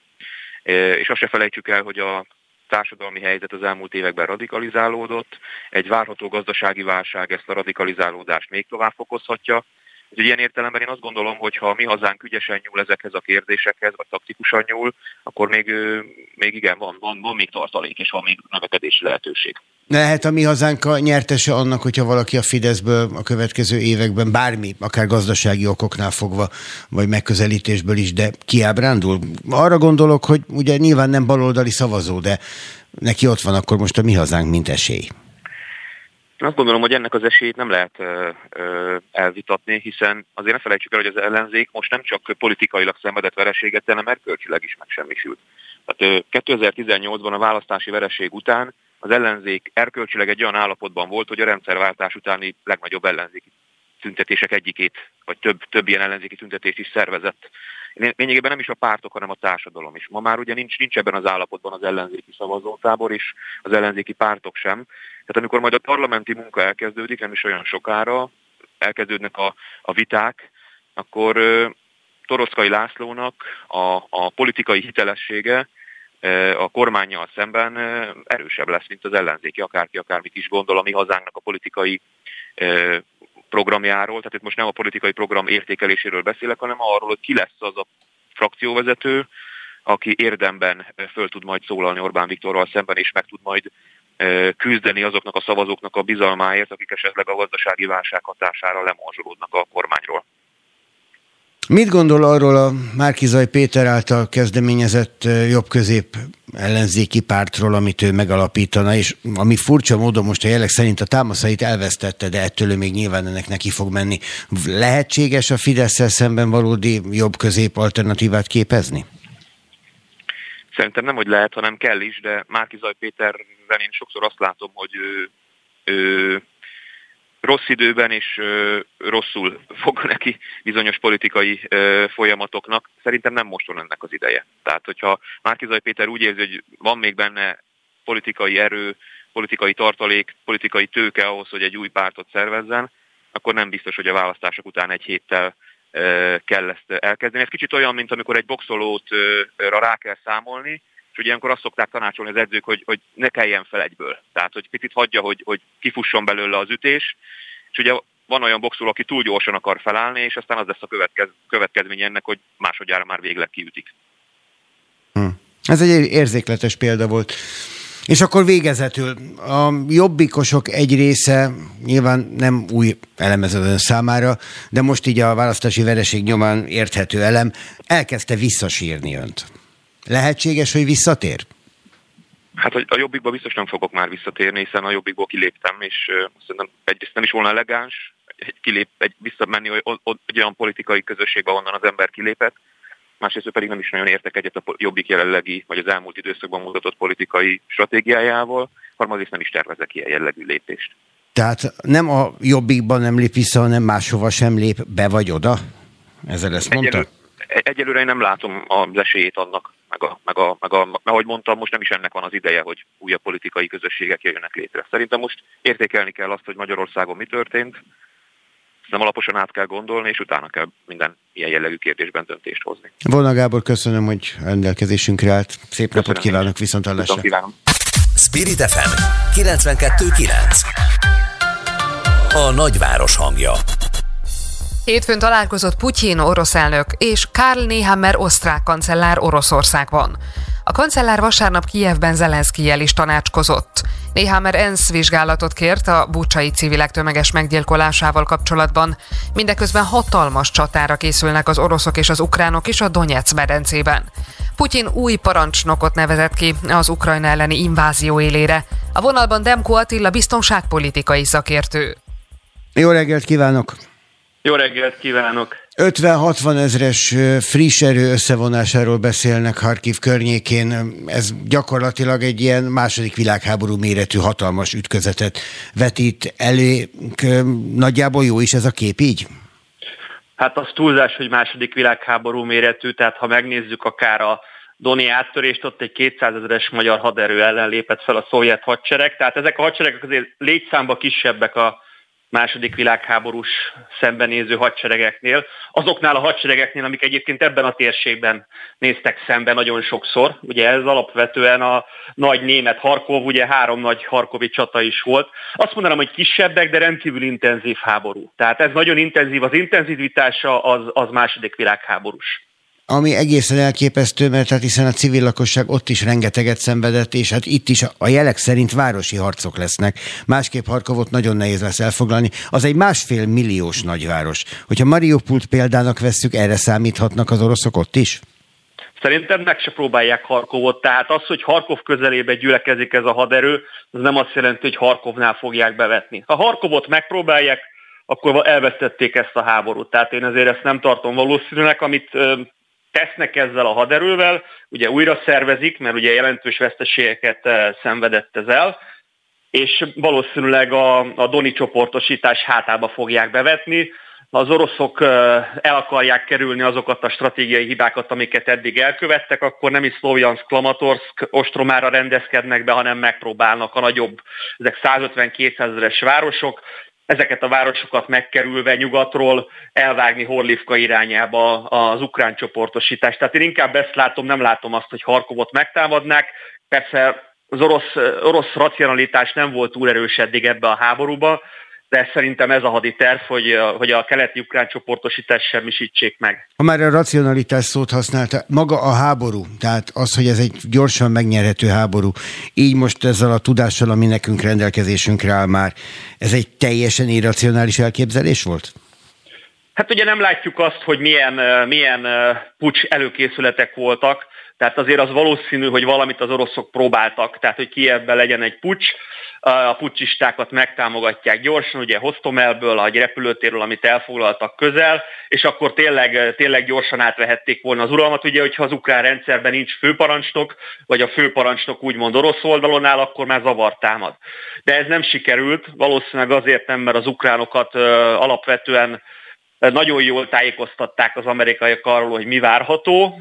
És azt se felejtsük el, hogy a társadalmi helyzet az elmúlt években radikalizálódott, egy várható gazdasági válság ezt a radikalizálódást még tovább fokozhatja, Úgyhogy ilyen értelemben én azt gondolom, hogy ha mi hazánk ügyesen nyúl ezekhez a kérdésekhez, vagy taktikusan nyúl, akkor még, még igen, van, van, van még tartalék, és van még növekedési lehetőség. Lehet a mi hazánk a nyertese annak, hogyha valaki a Fideszből a következő években bármi, akár gazdasági okoknál fogva, vagy megközelítésből is, de kiábrándul? Arra gondolok, hogy ugye nyilván nem baloldali szavazó, de neki ott van akkor most a mi hazánk, mint esély. Én azt gondolom, hogy ennek az esélyét nem lehet ö, ö, elvitatni, hiszen azért ne felejtsük el, hogy az ellenzék most nem csak politikailag szenvedett vereséget, hanem erkölcsileg is megsemmisült. Tehát 2018-ban a választási vereség után az ellenzék erkölcsileg egy olyan állapotban volt, hogy a rendszerváltás utáni legnagyobb ellenzéki tüntetések egyikét, vagy több, több ilyen ellenzéki tüntetést is szervezett. Lényegében nem is a pártok, hanem a társadalom is. Ma már ugye nincs, nincs ebben az állapotban az ellenzéki szavazótábor, és az ellenzéki pártok sem. Tehát amikor majd a parlamenti munka elkezdődik, nem is olyan sokára, elkezdődnek a, a viták, akkor Toroszkai Lászlónak a, a politikai hitelessége a kormányjal szemben erősebb lesz, mint az ellenzéki, akárki akármit is gondol a mi hazánknak a politikai programjáról, tehát itt most nem a politikai program értékeléséről beszélek, hanem arról, hogy ki lesz az a frakcióvezető, aki érdemben föl tud majd szólalni Orbán Viktorral szemben, és meg tud majd küzdeni azoknak a szavazóknak a bizalmáért, akik esetleg a gazdasági válság hatására lemorzsolódnak a kormányról. Mit gondol arról a Márkizaj Péter által kezdeményezett jobb-közép ellenzéki pártról, amit ő megalapítana, és ami furcsa módon most a jelek szerint a támaszait elvesztette, de ettől még nyilván ennek neki fog menni. Lehetséges a fidesz szemben valódi jobb-közép alternatívát képezni? Szerintem nem, hogy lehet, hanem kell is, de Márkizaj Péterben én sokszor azt látom, hogy ő, ő rossz időben és ö, rosszul fog neki bizonyos politikai ö, folyamatoknak. Szerintem nem most van ennek az ideje. Tehát, hogyha Márkizaj Péter úgy érzi, hogy van még benne politikai erő, politikai tartalék, politikai tőke ahhoz, hogy egy új pártot szervezzen, akkor nem biztos, hogy a választások után egy héttel ö, kell ezt elkezdeni. Ez kicsit olyan, mint amikor egy boxolót rá kell számolni, és ugye ilyenkor azt szokták tanácsolni az edzők, hogy, hogy ne kelljen fel egyből. Tehát, hogy picit hagyja, hogy, hogy kifusson belőle az ütés, és ugye van olyan boxoló, aki túl gyorsan akar felállni, és aztán az lesz a következ, következménye ennek, hogy másodjára már végleg kiütik. Hm. Ez egy érzékletes példa volt. És akkor végezetül, a jobbikosok egy része nyilván nem új elemezőn számára, de most így a választási vereség nyomán érthető elem, elkezdte visszasírni önt. Lehetséges, hogy visszatér? Hát a jobbikba biztos nem fogok már visszatérni, hiszen a jobbikból kiléptem, és szerintem egyrészt nem is volna elegáns, egy, kilép, egy visszamenni egy olyan politikai közösségbe, onnan az ember kilépett, másrészt pedig nem is nagyon értek egyet a jobbik jelenlegi, vagy az elmúlt időszakban mutatott politikai stratégiájával, harmadrészt nem is tervezek ilyen jellegű lépést. Tehát nem a jobbikban nem lép vissza, hanem máshova sem lép be vagy oda? Ezzel ezt mondta? Egyelő, egyelőre én nem látom az esélyét annak, meg, a, meg, a, meg a, ahogy mondtam, most nem is ennek van az ideje, hogy újabb politikai közösségek jöjjenek létre. Szerintem most értékelni kell azt, hogy Magyarországon mi történt, nem alaposan át kell gondolni, és utána kell minden ilyen jellegű kérdésben döntést hozni. Volna Gábor, köszönöm, hogy rendelkezésünkre állt. Szép köszönöm napot kívánok, viszont hallásra. Spirit FM 92.9 A nagyváros hangja Hétfőn találkozott Putyin orosz elnök és Karl Nehammer osztrák kancellár Oroszországban. A kancellár vasárnap Kijevben Zelenszkijel is tanácskozott. Nehammer ENSZ vizsgálatot kért a bucsai civilek tömeges meggyilkolásával kapcsolatban. Mindeközben hatalmas csatára készülnek az oroszok és az ukránok is a Donetsz medencében. Putyin új parancsnokot nevezett ki az Ukrajna elleni invázió élére. A vonalban Demko Attila biztonságpolitikai szakértő. Jó reggelt kívánok! Jó reggelt kívánok! 50-60 ezres friss erő összevonásáról beszélnek Harkiv környékén. Ez gyakorlatilag egy ilyen második világháború méretű hatalmas ütközetet vetít elő. Nagyjából jó is ez a kép így? Hát az túlzás, hogy második világháború méretű, tehát ha megnézzük akár a Doni áttörést, ott egy 200 ezeres magyar haderő ellen lépett fel a szovjet hadsereg, tehát ezek a hadseregek azért létszámba kisebbek a második világháborús szembenéző hadseregeknél, azoknál a hadseregeknél, amik egyébként ebben a térségben néztek szembe nagyon sokszor. Ugye ez alapvetően a nagy német Harkov, ugye három nagy harkovi csata is volt. Azt mondanám, hogy kisebbek, de rendkívül intenzív háború. Tehát ez nagyon intenzív, az intenzivitása az, az második világháborús ami egészen elképesztő, mert hát hiszen a civil lakosság ott is rengeteget szenvedett, és hát itt is a jelek szerint városi harcok lesznek. Másképp Harkovot nagyon nehéz lesz elfoglalni. Az egy másfél milliós nagyváros. Hogyha Mariupult példának vesszük, erre számíthatnak az oroszok ott is? Szerintem meg se próbálják Harkovot, tehát az, hogy Harkov közelébe gyülekezik ez a haderő, az nem azt jelenti, hogy Harkovnál fogják bevetni. Ha Harkovot megpróbálják, akkor elvesztették ezt a háborút. Tehát én ezért ezt nem tartom valószínűnek, amit tesznek ezzel a haderővel, ugye újra szervezik, mert ugye jelentős veszteségeket eh, szenvedett ez el, és valószínűleg a, a Doni csoportosítás hátába fogják bevetni. Az oroszok eh, el akarják kerülni azokat a stratégiai hibákat, amiket eddig elkövettek, akkor nem is Szlovjansk, Klamatorsk ostromára rendezkednek be, hanem megpróbálnak a nagyobb, ezek 150-200 ezeres városok, ezeket a városokat megkerülve nyugatról elvágni Horlivka irányába az ukrán csoportosítást. Tehát én inkább ezt látom, nem látom azt, hogy Harkovot megtámadnák. Persze az orosz, orosz racionalitás nem volt túl erős eddig ebbe a háborúba, de szerintem ez a haditerv, hogy, hogy a keleti ukrán csoportosítást semmisítsék meg. Ha már a racionalitás szót használta, maga a háború, tehát az, hogy ez egy gyorsan megnyerhető háború, így most ezzel a tudással, ami nekünk rendelkezésünkre áll már, ez egy teljesen irracionális elképzelés volt? Hát ugye nem látjuk azt, hogy milyen, milyen pucs előkészületek voltak, tehát azért az valószínű, hogy valamit az oroszok próbáltak, tehát hogy Kievben legyen egy pucs, a pucsistákat megtámogatják gyorsan, ugye Hostomelből, egy repülőtérről, amit elfoglaltak közel, és akkor tényleg, tényleg gyorsan átvehették volna az uralmat. Ugye, hogyha az ukrán rendszerben nincs főparancsnok, vagy a főparancsnok úgymond orosz oldalon áll, akkor már zavar támad. De ez nem sikerült, valószínűleg azért nem, mert az ukránokat alapvetően nagyon jól tájékoztatták az amerikaiak arról, hogy mi várható.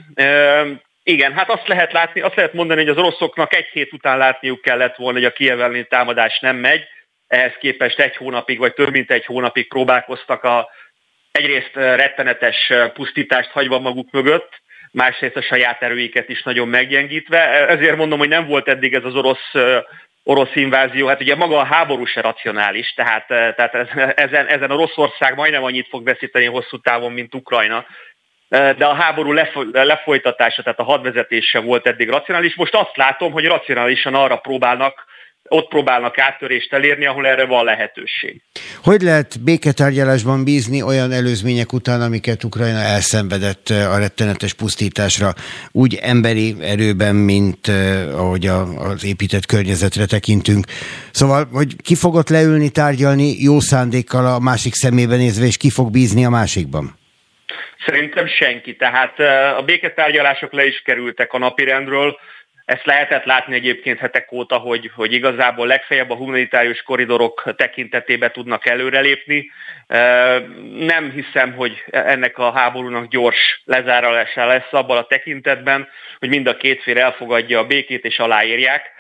Igen, hát azt lehet látni, azt lehet mondani, hogy az oroszoknak egy hét után látniuk kellett volna, hogy a kievelni támadás nem megy. Ehhez képest egy hónapig, vagy több mint egy hónapig próbálkoztak a egyrészt rettenetes pusztítást hagyva maguk mögött, másrészt a saját erőiket is nagyon meggyengítve. Ezért mondom, hogy nem volt eddig ez az orosz orosz invázió, hát ugye maga a háború se racionális, tehát, tehát ezen, ezen Oroszország majdnem annyit fog veszíteni hosszú távon, mint Ukrajna, de a háború lefolytatása, tehát a hadvezetése volt eddig racionális. Most azt látom, hogy racionálisan arra próbálnak ott próbálnak áttörést elérni, ahol erre van lehetőség. Hogy lehet béketárgyalásban bízni olyan előzmények után, amiket Ukrajna elszenvedett a rettenetes pusztításra, úgy emberi erőben, mint ahogy az épített környezetre tekintünk. Szóval, hogy ki fogott leülni, tárgyalni jó szándékkal a másik szemébe nézve, és ki fog bízni a másikban? Szerintem senki. Tehát a béketárgyalások le is kerültek a napirendről. Ezt lehetett látni egyébként hetek óta, hogy, hogy igazából legfeljebb a humanitárius koridorok tekintetében tudnak előrelépni. Nem hiszem, hogy ennek a háborúnak gyors lezárása lesz abban a tekintetben, hogy mind a két fél elfogadja a békét és aláírják.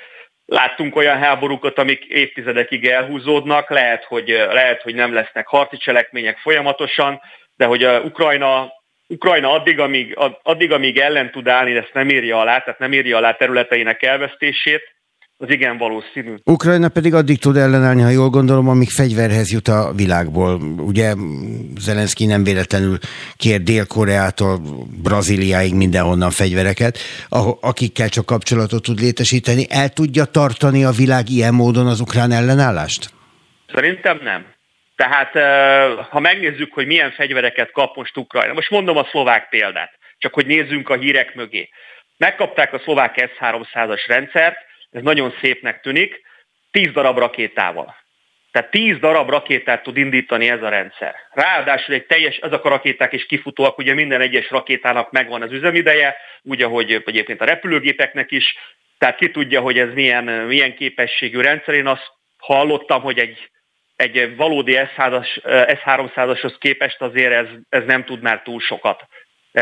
Láttunk olyan háborúkat, amik évtizedekig elhúzódnak, lehet, hogy, lehet, hogy nem lesznek harci cselekmények folyamatosan, de hogy a Ukrajna Ukrajna addig amíg, addig, amíg ellen tud állni, ezt nem írja alá, tehát nem írja alá területeinek elvesztését, az igen valószínű. Ukrajna pedig addig tud ellenállni, ha jól gondolom, amíg fegyverhez jut a világból. Ugye Zelenszky nem véletlenül kér Dél-Koreától Brazíliáig mindenhonnan fegyvereket, akikkel csak kapcsolatot tud létesíteni. El tudja tartani a világ ilyen módon az ukrán ellenállást? Szerintem nem. Tehát ha megnézzük, hogy milyen fegyvereket kap most Ukrajna, most mondom a szlovák példát, csak hogy nézzünk a hírek mögé. Megkapták a szlovák S-300-as rendszert, ez nagyon szépnek tűnik, 10 darab rakétával. Tehát 10 darab rakétát tud indítani ez a rendszer. Ráadásul egy teljes, ezek a rakéták is kifutóak, ugye minden egyes rakétának megvan az üzemideje, úgy, ahogy egyébként a repülőgépeknek is, tehát ki tudja, hogy ez milyen, milyen képességű rendszer. Én azt hallottam, hogy egy egy valódi S300-ashoz képest azért ez, ez nem tud már túl sokat.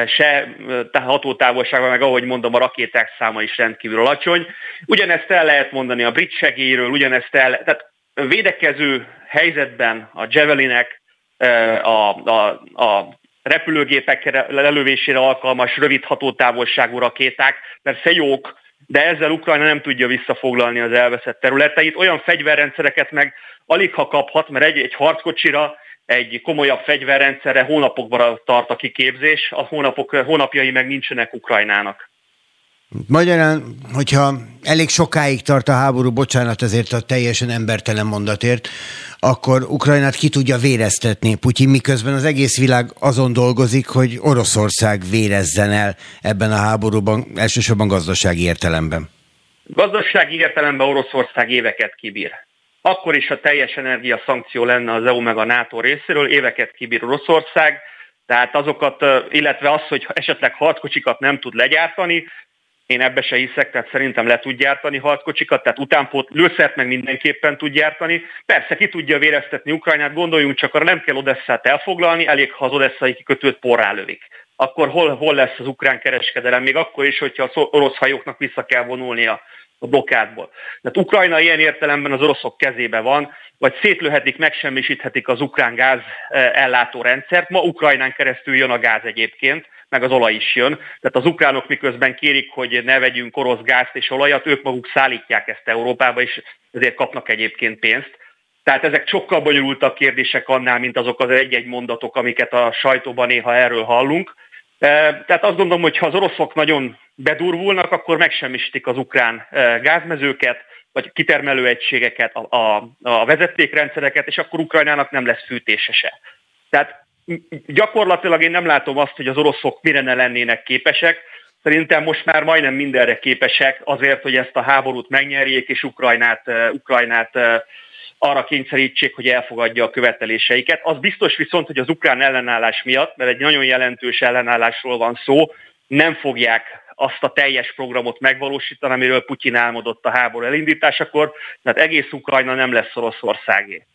Se hatótávolságban, meg ahogy mondom, a rakéták száma is rendkívül alacsony. Ugyanezt el lehet mondani a brit segélyről, ugyanezt el, tehát védekező helyzetben a Javelinek, a, a, a repülőgépek lelövésére alkalmas rövid hatótávolságú rakéták, persze jók, de ezzel Ukrajna nem tudja visszafoglalni az elveszett területeit. Olyan fegyverrendszereket meg alig ha kaphat, mert egy, egy harckocsira, egy komolyabb fegyverrendszerre hónapokban tart a kiképzés, a hónapok, hónapjai meg nincsenek Ukrajnának. Magyarán, hogyha elég sokáig tart a háború, bocsánat ezért a teljesen embertelen mondatért, akkor Ukrajnát ki tudja véreztetni Putyin, miközben az egész világ azon dolgozik, hogy Oroszország vérezzen el ebben a háborúban, elsősorban gazdasági értelemben. Gazdasági értelemben Oroszország éveket kibír. Akkor is, ha teljes energia szankció lenne az EU meg a NATO részéről, éveket kibír Oroszország, tehát azokat, illetve az, hogy esetleg harckocsikat nem tud legyártani, én ebbe se hiszek, tehát szerintem le tud gyártani harckocsikat, tehát utánpót lőszert meg mindenképpen tud gyártani. Persze ki tudja véreztetni Ukrajnát, gondoljunk csak arra, nem kell Odesszát elfoglalni, elég ha az odesszai kikötőt porrá lövik. Akkor hol, hol lesz az ukrán kereskedelem, még akkor is, hogyha az orosz hajóknak vissza kell vonulnia a blokkádból. Tehát Ukrajna ilyen értelemben az oroszok kezébe van, vagy szétlőhetik, megsemmisíthetik az ukrán gáz eh, ellátó rendszert. Ma Ukrajnán keresztül jön a gáz egyébként, meg az olaj is jön. Tehát az ukránok miközben kérik, hogy ne vegyünk orosz gázt és olajat, ők maguk szállítják ezt Európába, és ezért kapnak egyébként pénzt. Tehát ezek sokkal bonyolultabb kérdések annál, mint azok az egy-egy mondatok, amiket a sajtóban néha erről hallunk. E, tehát azt gondolom, hogy ha az oroszok nagyon bedurvulnak, akkor megsemmisítik az ukrán e, gázmezőket, vagy kitermelőegységeket, a, a, a vezetékrendszereket, és akkor Ukrajnának nem lesz fűtése se. Tehát gyakorlatilag én nem látom azt, hogy az oroszok mire ne lennének képesek. Szerintem most már majdnem mindenre képesek azért, hogy ezt a háborút megnyerjék, és Ukrajnát, Ukrajnát arra kényszerítsék, hogy elfogadja a követeléseiket. Az biztos viszont, hogy az ukrán ellenállás miatt, mert egy nagyon jelentős ellenállásról van szó, nem fogják azt a teljes programot megvalósítani, amiről Putyin álmodott a háború elindításakor, tehát egész Ukrajna nem lesz Oroszországé.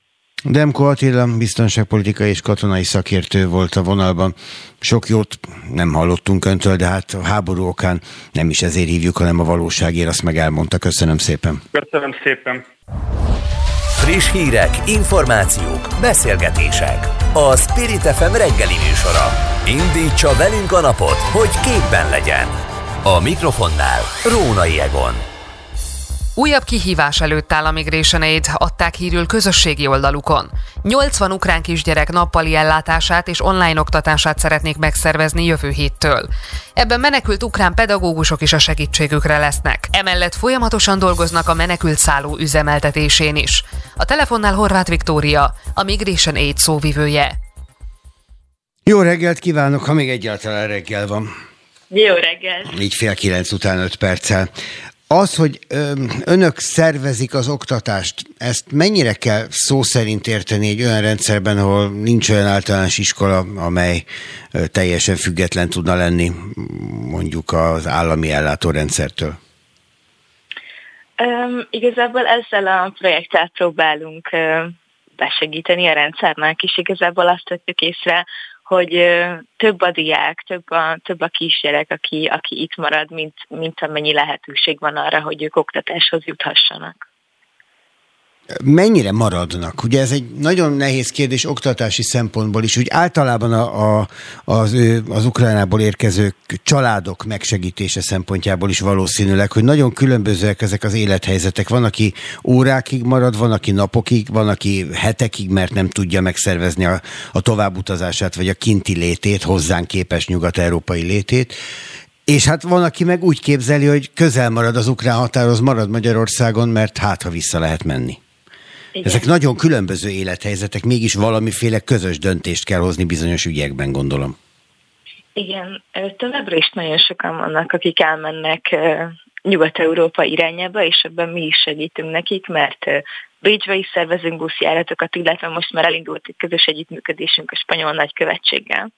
Demko Attila biztonságpolitikai és katonai szakértő volt a vonalban. Sok jót nem hallottunk öntől, de hát a háború okán nem is ezért hívjuk, hanem a valóságért, azt meg elmondta. Köszönöm szépen. Köszönöm szépen. Friss hírek, információk, beszélgetések. A Spirit FM reggeli műsora. Indítsa velünk a napot, hogy képben legyen. A mikrofonnál Rónai Egon. Újabb kihívás előtt áll a Migration Aid, adták hírül közösségi oldalukon. 80 ukrán kisgyerek nappali ellátását és online oktatását szeretnék megszervezni jövő héttől. Ebben menekült ukrán pedagógusok is a segítségükre lesznek. Emellett folyamatosan dolgoznak a menekült szálló üzemeltetésén is. A telefonnál Horváth Viktória, a Migration Aid szóvivője. Jó reggelt kívánok, ha még egyáltalán reggel van. Jó reggel. Így fél kilenc után öt perccel. Az, hogy önök szervezik az oktatást, ezt mennyire kell szó szerint érteni egy olyan rendszerben, ahol nincs olyan általános iskola, amely teljesen független tudna lenni mondjuk az állami ellátórendszertől? Um, igazából ezzel a projekttel próbálunk uh, besegíteni a rendszernek, és igazából azt tettük észre, hogy több a diák, több a, több a kisgyerek, aki, aki itt marad, mint, mint amennyi lehetőség van arra, hogy ők oktatáshoz juthassanak. Mennyire maradnak? Ugye ez egy nagyon nehéz kérdés oktatási szempontból is, úgy általában a, a, az, az Ukrajnából érkező családok megsegítése szempontjából is valószínűleg, hogy nagyon különbözőek ezek az élethelyzetek. Van, aki órákig marad, van, aki napokig, van, aki hetekig, mert nem tudja megszervezni a, a továbbutazását, vagy a kinti létét, hozzánk képes nyugat-európai létét. És hát van, aki meg úgy képzeli, hogy közel marad az ukrán határhoz, marad Magyarországon, mert hát, ha vissza lehet menni. Igen. Ezek nagyon különböző élethelyzetek, mégis valamiféle közös döntést kell hozni bizonyos ügyekben, gondolom. Igen, továbbra is nagyon sokan vannak, akik elmennek Nyugat-Európa irányába, és ebben mi is segítünk nekik, mert Bécsbe is szervezünk buszjáratokat, illetve most már elindult egy közös együttműködésünk a spanyol nagykövetséggel.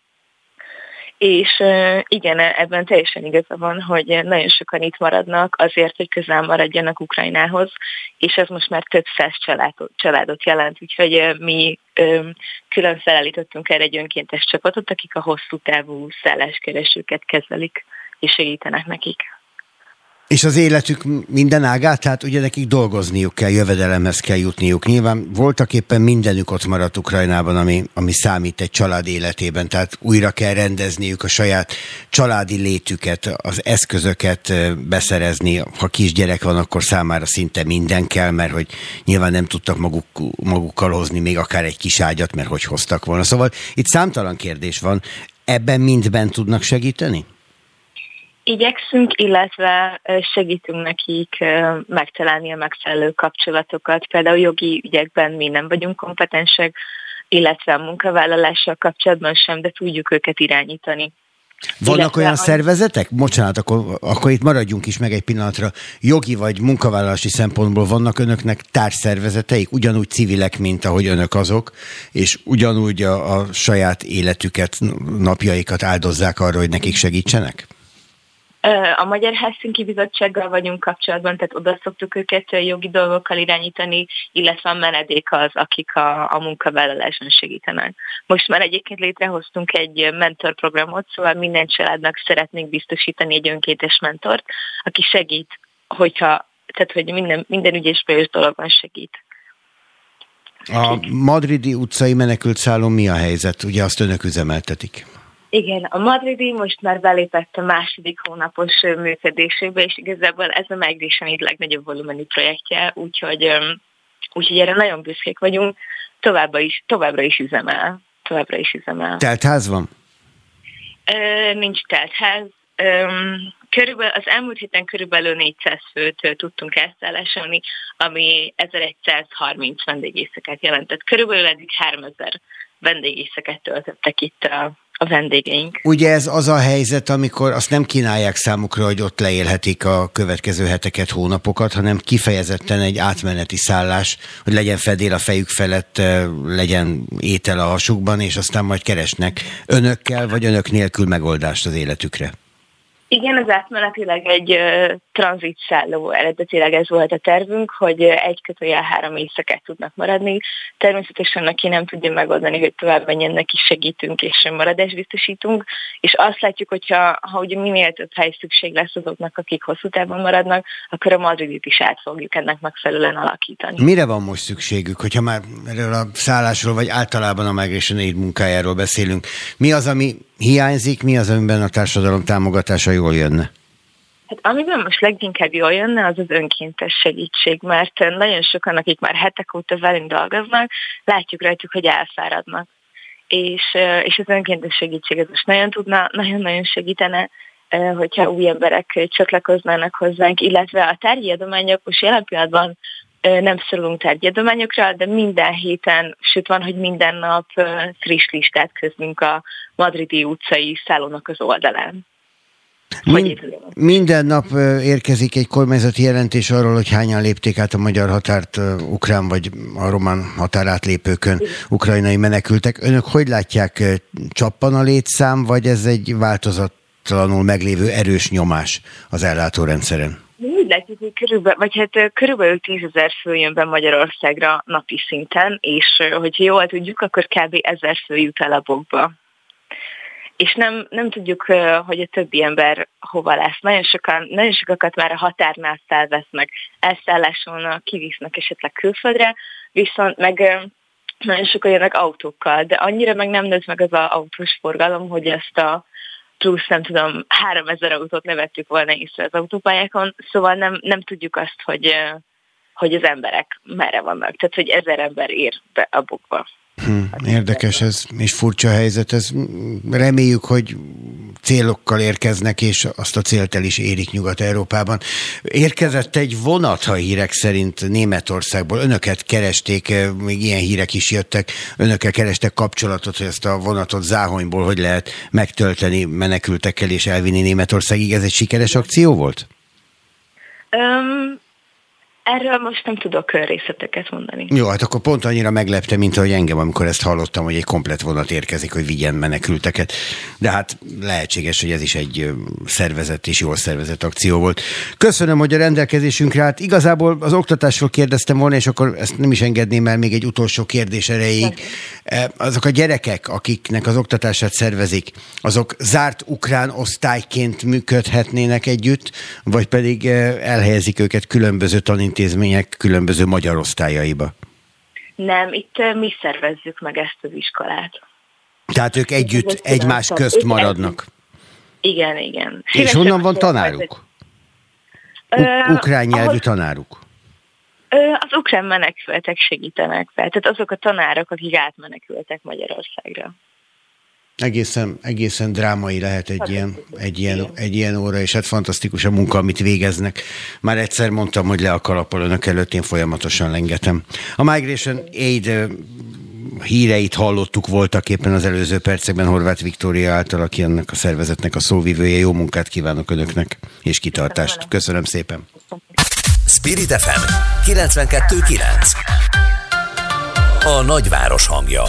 És igen, ebben teljesen igaza van, hogy nagyon sokan itt maradnak azért, hogy közel maradjanak Ukrajnához, és ez most már több száz családot, családot jelent, úgyhogy mi külön felállítottunk erre egy önkéntes csapatot, akik a hosszú távú szálláskeresőket kezelik és segítenek nekik. És az életük minden ágát, tehát ugye nekik dolgozniuk kell, jövedelemhez kell jutniuk. Nyilván voltak éppen mindenük ott maradt Ukrajnában, ami, ami számít egy család életében, tehát újra kell rendezniük a saját családi létüket, az eszközöket beszerezni. Ha kisgyerek van, akkor számára szinte minden kell, mert hogy nyilván nem tudtak maguk, magukkal hozni még akár egy kis ágyat, mert hogy hoztak volna. Szóval itt számtalan kérdés van. Ebben mindben tudnak segíteni? Igyekszünk, illetve segítünk nekik megtalálni a megfelelő kapcsolatokat. Például jogi ügyekben mi nem vagyunk kompetensek, illetve a munkavállalással kapcsolatban sem, de tudjuk őket irányítani. Vannak illetve olyan a... szervezetek? Bocsánat, akkor, akkor itt maradjunk is meg egy pillanatra. Jogi vagy munkavállalási szempontból vannak önöknek társszervezeteik, ugyanúgy civilek, mint ahogy önök azok, és ugyanúgy a, a saját életüket, napjaikat áldozzák arra, hogy nekik segítsenek? A Magyar Helsinki Bizottsággal vagyunk kapcsolatban, tehát oda szoktuk őket jogi dolgokkal irányítani, illetve a menedék az, akik a, a munkavállaláson segítenek. Most már egyébként létrehoztunk egy mentorprogramot, szóval minden családnak szeretnénk biztosítani egy önkéntes mentort, aki segít, hogyha, tehát hogy minden, minden ügyes dologban segít. A madridi utcai menekült szálló mi a helyzet? Ugye azt önök üzemeltetik? Igen, a madridi most már belépett a második hónapos működésébe, és igazából ez a Migration így legnagyobb volumenű projektje, úgyhogy, úgyhogy erre nagyon büszkék vagyunk, továbbra is, továbbra is üzemel. Továbbra is üzemel. Teltház van? Ö, nincs teltház. Ö, körülbelül, az elmúlt héten körülbelül 400 főt tudtunk elszállásolni, ami 1130 vendégészeket jelentett. Körülbelül eddig 3000 vendégészeket töltöttek itt a a vendégeink. Ugye ez az a helyzet, amikor azt nem kínálják számukra, hogy ott leélhetik a következő heteket, hónapokat, hanem kifejezetten egy átmeneti szállás, hogy legyen fedél a fejük felett, eh, legyen étel a hasukban, és aztán majd keresnek önökkel vagy önök nélkül megoldást az életükre. Igen, az átmenetileg egy uh, tranzitszálló, eredetileg ez volt a tervünk, hogy egy kötőjel három éjszakát tudnak maradni. Természetesen, aki nem tudja megoldani, hogy tovább menjen, neki segítünk és maradást biztosítunk, és azt látjuk, hogyha ha ugye minél több hely szükség lesz azoknak, akik hosszú távon maradnak, akkor a Madridit is át fogjuk ennek megfelelően alakítani. Mire van most szükségük, hogyha már erről a szállásról, vagy általában a Migration Aid munkájáról beszélünk? Mi az, ami hiányzik, mi az, amiben a társadalom támogatása jól jönne? Hát amiben most leginkább jól jönne, az az önkéntes segítség, mert nagyon sokan, akik már hetek óta velünk dolgoznak, látjuk rajtuk, hogy elfáradnak. És, és az önkéntes segítség ez most nagyon tudna, nagyon-nagyon segítene, hogyha új emberek csatlakoznának hozzánk, illetve a tárgyi adományok most jelen pillanatban nem szorulunk tárgyadományokra, de minden héten, sőt van, hogy minden nap friss listát közlünk a madridi utcai szállónak az oldalán. Mind, minden nap érkezik egy kormányzati jelentés arról, hogy hányan lépték át a magyar határt ukrán vagy a román határátlépőkön ukrajnai menekültek. Önök hogy látják, csappan a létszám, vagy ez egy változatlanul meglévő erős nyomás az ellátórendszeren? Úgy látjuk, hogy körülbelül, vagy hát körülbelül 10 ezer fő jön be Magyarországra napi szinten, és hogyha jól tudjuk, akkor kb. ezer fő jut el a bokba. És nem, nem tudjuk, hogy a többi ember hova lesz. Nagyon, sokan, nagyon sokakat már a határnál felvesznek, elszállásolnak, kivisznek esetleg külföldre, viszont meg nagyon sokan jönnek autókkal, de annyira meg nem nőtt meg az a autós forgalom, hogy ezt a plusz nem tudom, 3000 autót ne vettük volna észre az autópályákon, szóval nem, nem tudjuk azt, hogy, hogy az emberek merre vannak. Tehát, hogy ezer ember ér be a bukba. Hm, érdekes ez, és furcsa helyzet. Ez reméljük, hogy célokkal érkeznek, és azt a célt el is érik Nyugat-Európában. Érkezett egy vonat, ha hírek szerint Németországból. Önöket keresték, még ilyen hírek is jöttek. Önökkel kerestek kapcsolatot, hogy ezt a vonatot Záhonyból hogy lehet megtölteni menekültekkel és elvinni Németországig. Ez egy sikeres akció volt? Um, Erről most nem tudok részleteket mondani. Jó, hát akkor pont annyira meglepte, mint ahogy engem, amikor ezt hallottam, hogy egy komplet vonat érkezik, hogy vigyen menekülteket. De hát lehetséges, hogy ez is egy szervezett és jól szervezett akció volt. Köszönöm, hogy a rendelkezésünkre állt. Igazából az oktatásról kérdeztem volna, és akkor ezt nem is engedném el még egy utolsó kérdés erejéig. E, azok a gyerekek, akiknek az oktatását szervezik, azok zárt ukrán osztályként működhetnének együtt, vagy pedig e, elhelyezik őket különböző tanít intézmények különböző magyar osztályaiba? Nem, itt mi szervezzük meg ezt az iskolát. Tehát ők együtt, egymás közt maradnak? Igen, igen. És honnan van tanáruk? ukrán nyelvű tanáruk? Az ukrán menekültek segítenek fel, tehát azok a tanárok, akik átmenekültek Magyarországra. Egészen, egészen drámai lehet egy ilyen, egy, ilyen, egy ilyen óra, és hát fantasztikus a munka, amit végeznek. Már egyszer mondtam, hogy le a kalappal önök előtt, én folyamatosan lengetem. A Migration Aid híreit hallottuk voltak éppen az előző percekben Horváth Viktória által, aki ennek a szervezetnek a szóvivője. Jó munkát kívánok önöknek, és kitartást. Köszönöm szépen. Spirit FM 92.9 A nagyváros hangja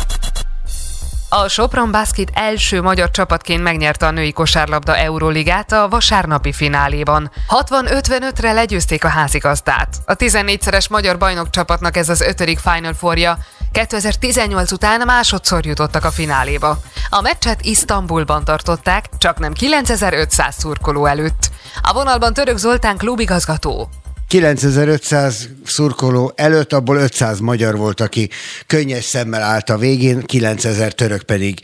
a Sopron Basket első magyar csapatként megnyerte a női kosárlabda Euróligát a vasárnapi fináléban. 60-55-re legyőzték a házigazdát. A 14-szeres magyar bajnok csapatnak ez az ötödik Final Fourja. 2018 után másodszor jutottak a fináléba. A meccset Isztambulban tartották, csak nem 9500 szurkoló előtt. A vonalban Török Zoltán klubigazgató. 9500 szurkoló előtt, abból 500 magyar volt, aki könnyes szemmel állt a végén, 9000 török pedig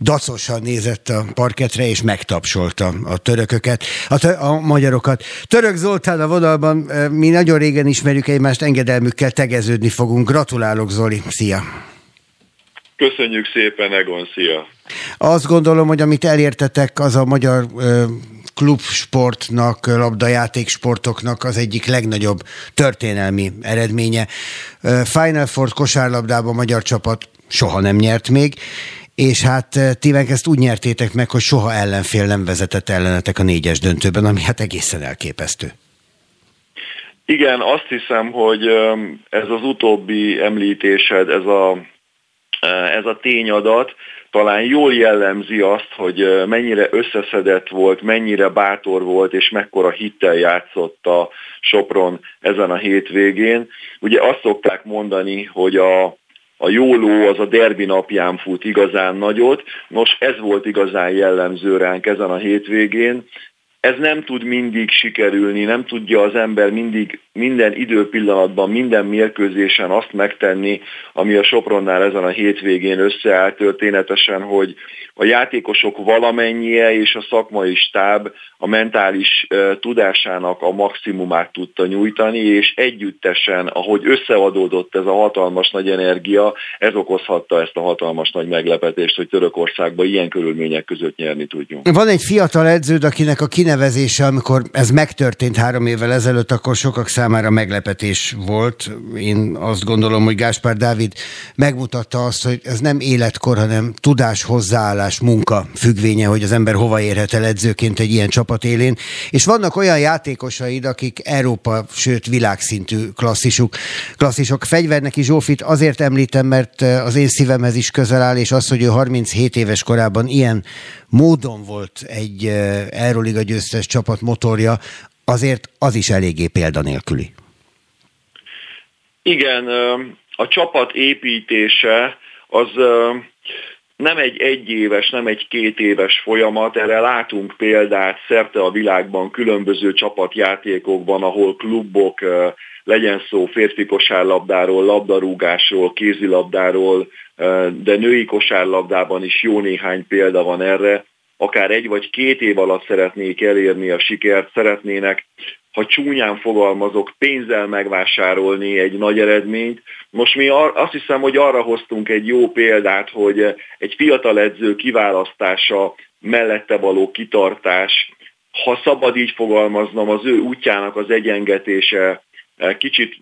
dacosan nézett a parketre, és megtapsolta a törököket, a, tö- a magyarokat. Török Zoltán a vonalban, mi nagyon régen ismerjük egymást, engedelmükkel tegeződni fogunk. Gratulálok, Zoli, szia! Köszönjük szépen, Egon, szia! Azt gondolom, hogy amit elértetek, az a magyar klubsportnak, labdajátéksportoknak az egyik legnagyobb történelmi eredménye. Final Four kosárlabdában magyar csapat soha nem nyert még, és hát ti ezt úgy nyertétek meg, hogy soha ellenfél nem vezetett ellenetek a négyes döntőben, ami hát egészen elképesztő. Igen, azt hiszem, hogy ez az utóbbi említésed, ez a, ez a tényadat, talán jól jellemzi azt, hogy mennyire összeszedett volt, mennyire bátor volt, és mekkora hittel játszott a Sopron ezen a hétvégén. Ugye azt szokták mondani, hogy a, a jó ló az a derbi napján fut igazán nagyot. Nos, ez volt igazán jellemző ránk ezen a hétvégén. Ez nem tud mindig sikerülni, nem tudja az ember mindig minden időpillanatban, minden mérkőzésen azt megtenni, ami a Sopronnál ezen a hétvégén összeállt történetesen, hogy a játékosok valamennyie és a szakmai stáb a mentális tudásának a maximumát tudta nyújtani, és együttesen, ahogy összeadódott ez a hatalmas nagy energia, ez okozhatta ezt a hatalmas nagy meglepetést, hogy Törökországban ilyen körülmények között nyerni tudjunk. Van egy fiatal edződ, akinek a kinevezése, amikor ez megtörtént három évvel ezelőtt, akkor sokak számára meglepetés volt. Én azt gondolom, hogy Gáspár Dávid megmutatta azt, hogy ez nem életkor, hanem tudás, hozzáállás, munka függvénye, hogy az ember hova érhet el edzőként egy ilyen csapat élén. És vannak olyan játékosaid, akik Európa, sőt világszintű klasszisuk, klasszisok. Fegyverneki Zsófit azért említem, mert az én szívemhez is közel áll, és az, hogy ő 37 éves korában ilyen módon volt egy Euróliga győztes csapat motorja, azért az is eléggé példanélküli. Igen, a csapat építése az nem egy egyéves, nem egy két éves folyamat, erre látunk példát szerte a világban különböző csapatjátékokban, ahol klubok, legyen szó férfi kosárlabdáról, labdarúgásról, kézilabdáról, de női kosárlabdában is jó néhány példa van erre, akár egy vagy két év alatt szeretnék elérni a sikert, szeretnének, ha csúnyán fogalmazok, pénzzel megvásárolni egy nagy eredményt. Most mi azt hiszem, hogy arra hoztunk egy jó példát, hogy egy fiatal edző kiválasztása, mellette való kitartás, ha szabad így fogalmaznom, az ő útjának az egyengetése, kicsit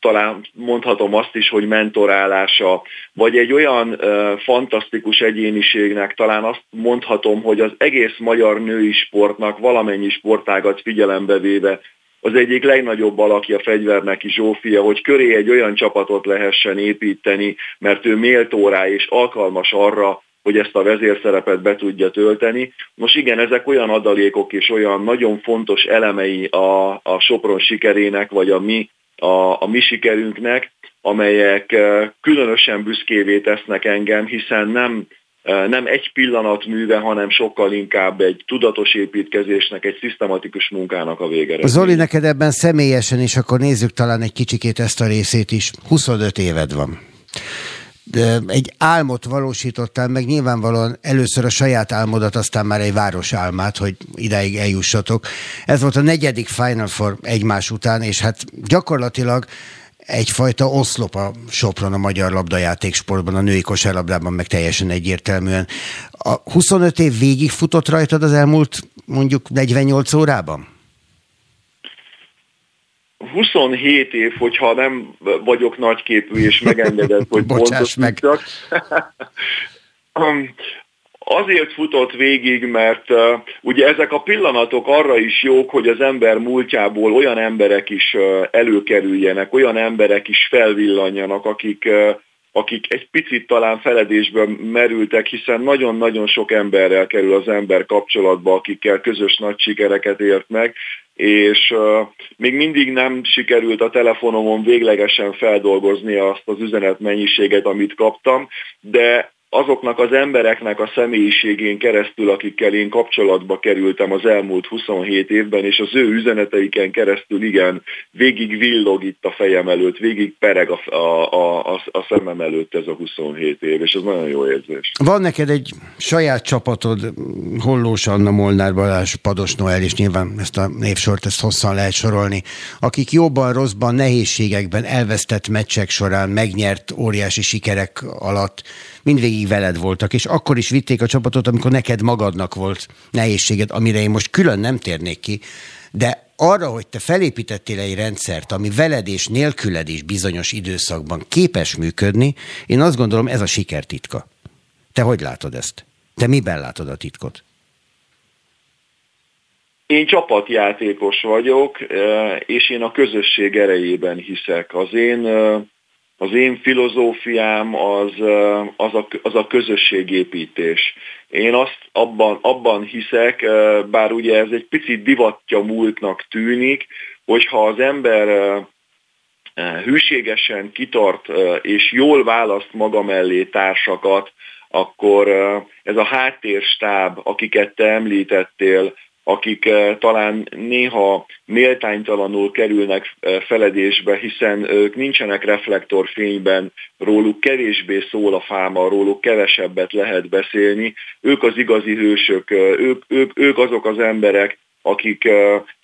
talán mondhatom azt is, hogy mentorálása, vagy egy olyan fantasztikus egyéniségnek talán azt mondhatom, hogy az egész magyar női sportnak valamennyi sportágat figyelembe véve az egyik legnagyobb alakja fegyverneki Zsófia, hogy köré egy olyan csapatot lehessen építeni, mert ő méltó rá és alkalmas arra, hogy ezt a vezérszerepet be tudja tölteni. Most igen, ezek olyan adalékok és olyan nagyon fontos elemei a, a Sopron sikerének, vagy a mi, a, a mi sikerünknek, amelyek eh, különösen büszkévé tesznek engem, hiszen nem eh, nem egy pillanat műve, hanem sokkal inkább egy tudatos építkezésnek, egy szisztematikus munkának a végere. Zoli, neked ebben személyesen, és akkor nézzük talán egy kicsikét ezt a részét is. 25 éved van egy álmot valósítottál meg, nyilvánvalóan először a saját álmodat, aztán már egy város álmát, hogy idáig eljussatok. Ez volt a negyedik Final Four egymás után, és hát gyakorlatilag egyfajta oszlop a Sopron a magyar labdajáték sportban, a női kosárlabdában meg teljesen egyértelműen. A 25 év végig futott rajtad az elmúlt mondjuk 48 órában? 27 év, hogyha nem vagyok nagyképű és megengedett, hogy Bocsáss meg. Um, azért futott végig, mert uh, ugye ezek a pillanatok arra is jók, hogy az ember múltjából olyan emberek is uh, előkerüljenek, olyan emberek is felvillanjanak, akik, uh, akik egy picit talán feledésben merültek, hiszen nagyon-nagyon sok emberrel kerül az ember kapcsolatba, akikkel közös nagy sikereket ért meg, és még mindig nem sikerült a telefonomon véglegesen feldolgozni azt az üzenetmennyiséget, amit kaptam, de azoknak az embereknek a személyiségén keresztül, akikkel én kapcsolatba kerültem az elmúlt 27 évben, és az ő üzeneteiken keresztül igen, végig villog itt a fejem előtt, végig pereg a, a, a, a szemem előtt ez a 27 év, és ez nagyon jó érzés. Van neked egy saját csapatod, Hollós Anna, Molnár Balázs, Pados Noel, és nyilván ezt a névsort, ezt hosszan lehet sorolni, akik jobban, rosszban, nehézségekben, elvesztett meccsek során, megnyert óriási sikerek alatt mindvégig veled voltak, és akkor is vitték a csapatot, amikor neked magadnak volt nehézséged, amire én most külön nem térnék ki, de arra, hogy te felépítettél egy rendszert, ami veled és nélküled is bizonyos időszakban képes működni, én azt gondolom, ez a siker titka. Te hogy látod ezt? Te miben látod a titkot? Én csapatjátékos vagyok, eh, és én a közösség erejében hiszek. Az én eh, az én filozófiám az, az, a, az a közösségépítés. Én azt abban, abban hiszek, bár ugye ez egy picit divatja múltnak tűnik, hogyha az ember hűségesen kitart és jól választ maga mellé társakat, akkor ez a háttérstáb, akiket te említettél, akik talán néha méltánytalanul kerülnek feledésbe, hiszen ők nincsenek reflektorfényben, róluk kevésbé szól a fáma, róluk kevesebbet lehet beszélni. Ők az igazi hősök, ők, ők, ők azok az emberek, akik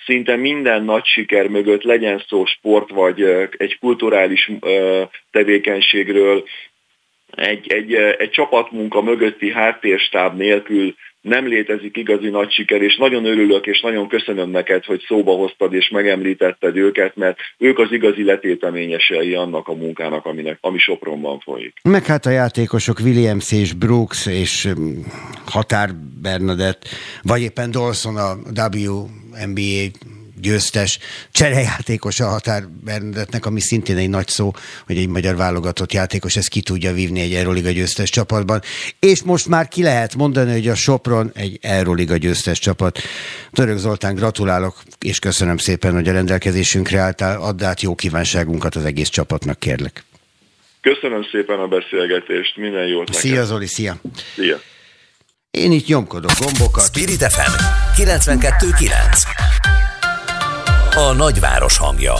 szinte minden nagy siker mögött, legyen szó sport vagy egy kulturális tevékenységről, egy, egy, egy csapatmunka mögötti háttérstáb nélkül nem létezik igazi nagy siker, és nagyon örülök, és nagyon köszönöm neked, hogy szóba hoztad és megemlítetted őket, mert ők az igazi letéteményesei annak a munkának, aminek, ami Sopronban folyik. Meg hát a játékosok Williams és Brooks és um, Határ Bernadett, vagy éppen Dawson a WNBA győztes cserejátékos a Határ Bernadettnek, ami szintén egy nagy szó, hogy egy magyar válogatott játékos ezt ki tudja vívni egy Euroliga győztes csapatban. És most már ki lehet mondani, hogy a Sopron egy Euroliga győztes csapat. Török Zoltán, gratulálok, és köszönöm szépen, hogy a rendelkezésünkre álltál. Add át jó kívánságunkat az egész csapatnak, kérlek. Köszönöm szépen a beszélgetést, minden jót neked. Szia Zoli, szia! Szia! Én itt nyomkodok gombokat. Spirit FM 92.9 A nagyváros hangja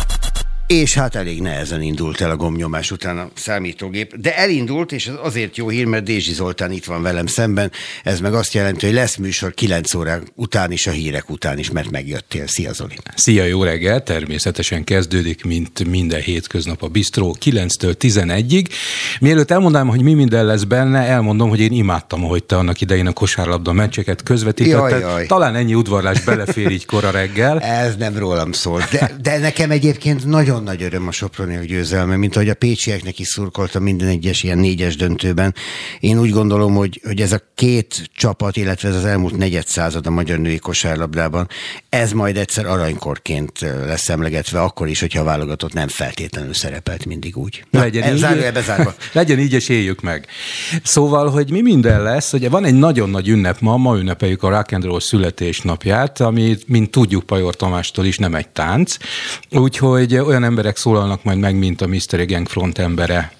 És hát elég nehezen indult el a gomnyomás után a számítógép, de elindult, és ez azért jó hír, mert Dézsi Zoltán itt van velem szemben. Ez meg azt jelenti, hogy lesz műsor 9 óra után is, a hírek után is, mert megjöttél. Szia Zoli! Szia, jó reggel! Természetesen kezdődik, mint minden hétköznap a Bistró 9-től 11-ig. Mielőtt elmondanám, hogy mi minden lesz benne, elmondom, hogy én imádtam, hogy te annak idején a kosárlabda meccseket közvetítetted. Jaj, jaj. Talán ennyi udvarlás belefér így kora reggel. Ez nem rólam szól, de, de nekem egyébként nagyon nagy öröm a Soproniak győzelme, mint ahogy a pécsieknek is szurkoltam minden egyes ilyen négyes döntőben. Én úgy gondolom, hogy, hogy ez a két csapat, illetve ez az elmúlt negyed század a magyar női kosárlabdában, ez majd egyszer aranykorként lesz emlegetve, akkor is, hogyha a válogatott nem feltétlenül szerepelt mindig úgy. Na, legyen, ez így, bezárva. legyen így, és éljük meg. Szóval, hogy mi minden lesz, ugye van egy nagyon nagy ünnep ma, ma ünnepeljük a Rock and Roll születésnapját, ami, mint tudjuk Pajor Tamástól is, nem egy tánc. Úgyhogy olyan emberek szólalnak majd meg, mint a Mystery Gang front embere,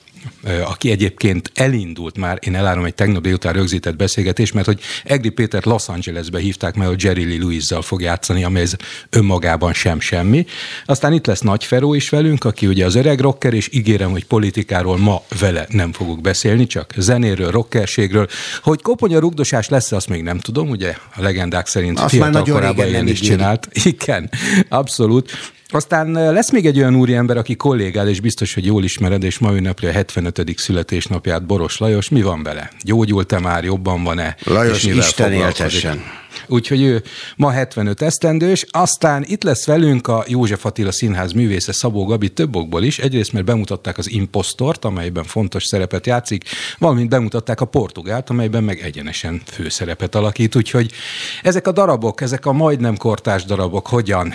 aki egyébként elindult már, én elárom egy tegnap délután rögzített beszélgetés, mert hogy Egri Pétert Los Angelesbe hívták, mert hogy Jerry Lee Lewis-zal fog játszani, ami ez önmagában sem semmi. Aztán itt lesz Nagy Feró is velünk, aki ugye az öreg rocker, és ígérem, hogy politikáról ma vele nem fogok beszélni, csak zenéről, rockerségről. Hogy koponya rugdosás lesz, azt még nem tudom, ugye a legendák szerint Azt már fiatal korában ilyen is csinált. Igen, abszolút. Aztán lesz még egy olyan úriember, aki kollégád, és biztos, hogy jól ismered, és ma ünnepli a 75. születésnapját, Boros Lajos. Mi van vele? Gyógyult-e már, jobban van-e? Lajos, Isten éltessen. Úgyhogy ő ma 75 esztendős, aztán itt lesz velünk a József Attila Színház művésze Szabó Gabi több okból is. Egyrészt, mert bemutatták az Impostort, amelyben fontos szerepet játszik, valamint bemutatták a Portugált, amelyben meg egyenesen főszerepet alakít. Úgyhogy ezek a darabok, ezek a majdnem kortás darabok hogyan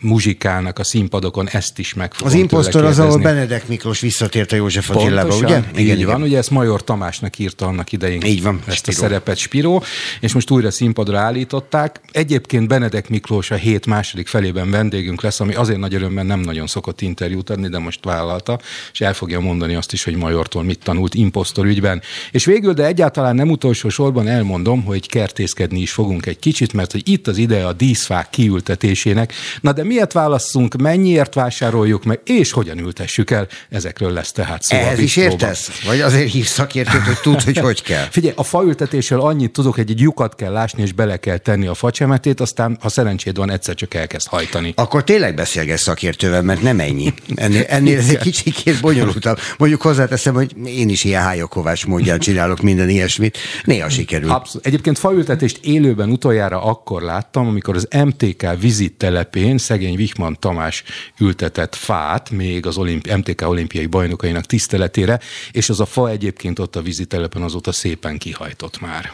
muzsikálnak a színpadokon, ezt is meg Az impostor az, ahol. Benedek Miklós visszatért a József Attilába, ugye? így van, ugye ezt Major Tamásnak írta annak idején Így van, ezt Spiró. a szerepet Spiró, és most újra színpadra állították. Egyébként Benedek Miklós a hét második felében vendégünk lesz, ami azért nagy öröm, mert nem nagyon szokott interjút adni, de most vállalta, és el fogja mondani azt is, hogy Majortól mit tanult impostor ügyben. És végül, de egyáltalán nem utolsó sorban elmondom, hogy kertészkedni is fogunk egy kicsit, mert hogy itt az ideje a díszfák kiültetésének. Na de miért válasszunk, mennyiért vásároljuk meg, és hogyan ültessük el? Ezekről lesz tehát szó a Ehhez is értesz? Vagy azért hívsz szakértőt, hogy tudd, hogy hogy kell? Figyelj, a faültetésről annyit tudok, hogy egy lyukat kell lásni, és bele kell tenni a facsemetét, aztán, ha szerencséd van, egyszer csak elkezd hajtani. Akkor tényleg beszélgess szakértővel, mert nem ennyi. Ennél, ennél ez egy kicsikét bonyolultabb. Mondjuk hozzáteszem, hogy én is ilyen hájokovás módján csinálok minden ilyesmit. Néha sikerül. Abszolút. Egyébként faültetést élőben utoljára akkor láttam, amikor az MTK vizit telepén szegény Vihman Tamás ültetett fát, még az olimpi- MTK olimpiai bajnokainak tiszteletére, és az a fa egyébként ott a vizitelepen azóta szépen kihajtott már.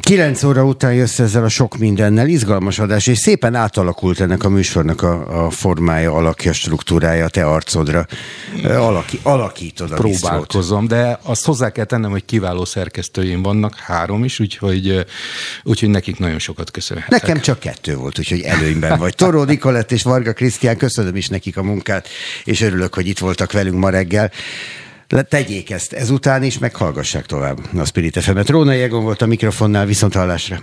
Kilenc óra után jössz ezzel a sok mindennel, izgalmas adás, és szépen átalakult ennek a műsornak a, a formája, alakja, struktúrája, te arcodra. Alaki, alakítod a próbálkozom, de azt hozzá kell tennem, hogy kiváló szerkesztőim vannak, három is, úgyhogy, úgyhogy nekik nagyon sokat köszönhetek. Nekem csak kettő volt, úgyhogy előnyben vagy. Toró Nikolett és Varga Krisztián, köszönöm is nekik a munkát, és örülök, hogy itt voltak velünk ma reggel. Le- Tegyék ezt ezután is, meg hallgassák tovább a Spirit FM-et. Róna Jegon volt a mikrofonnál, viszont hallásra.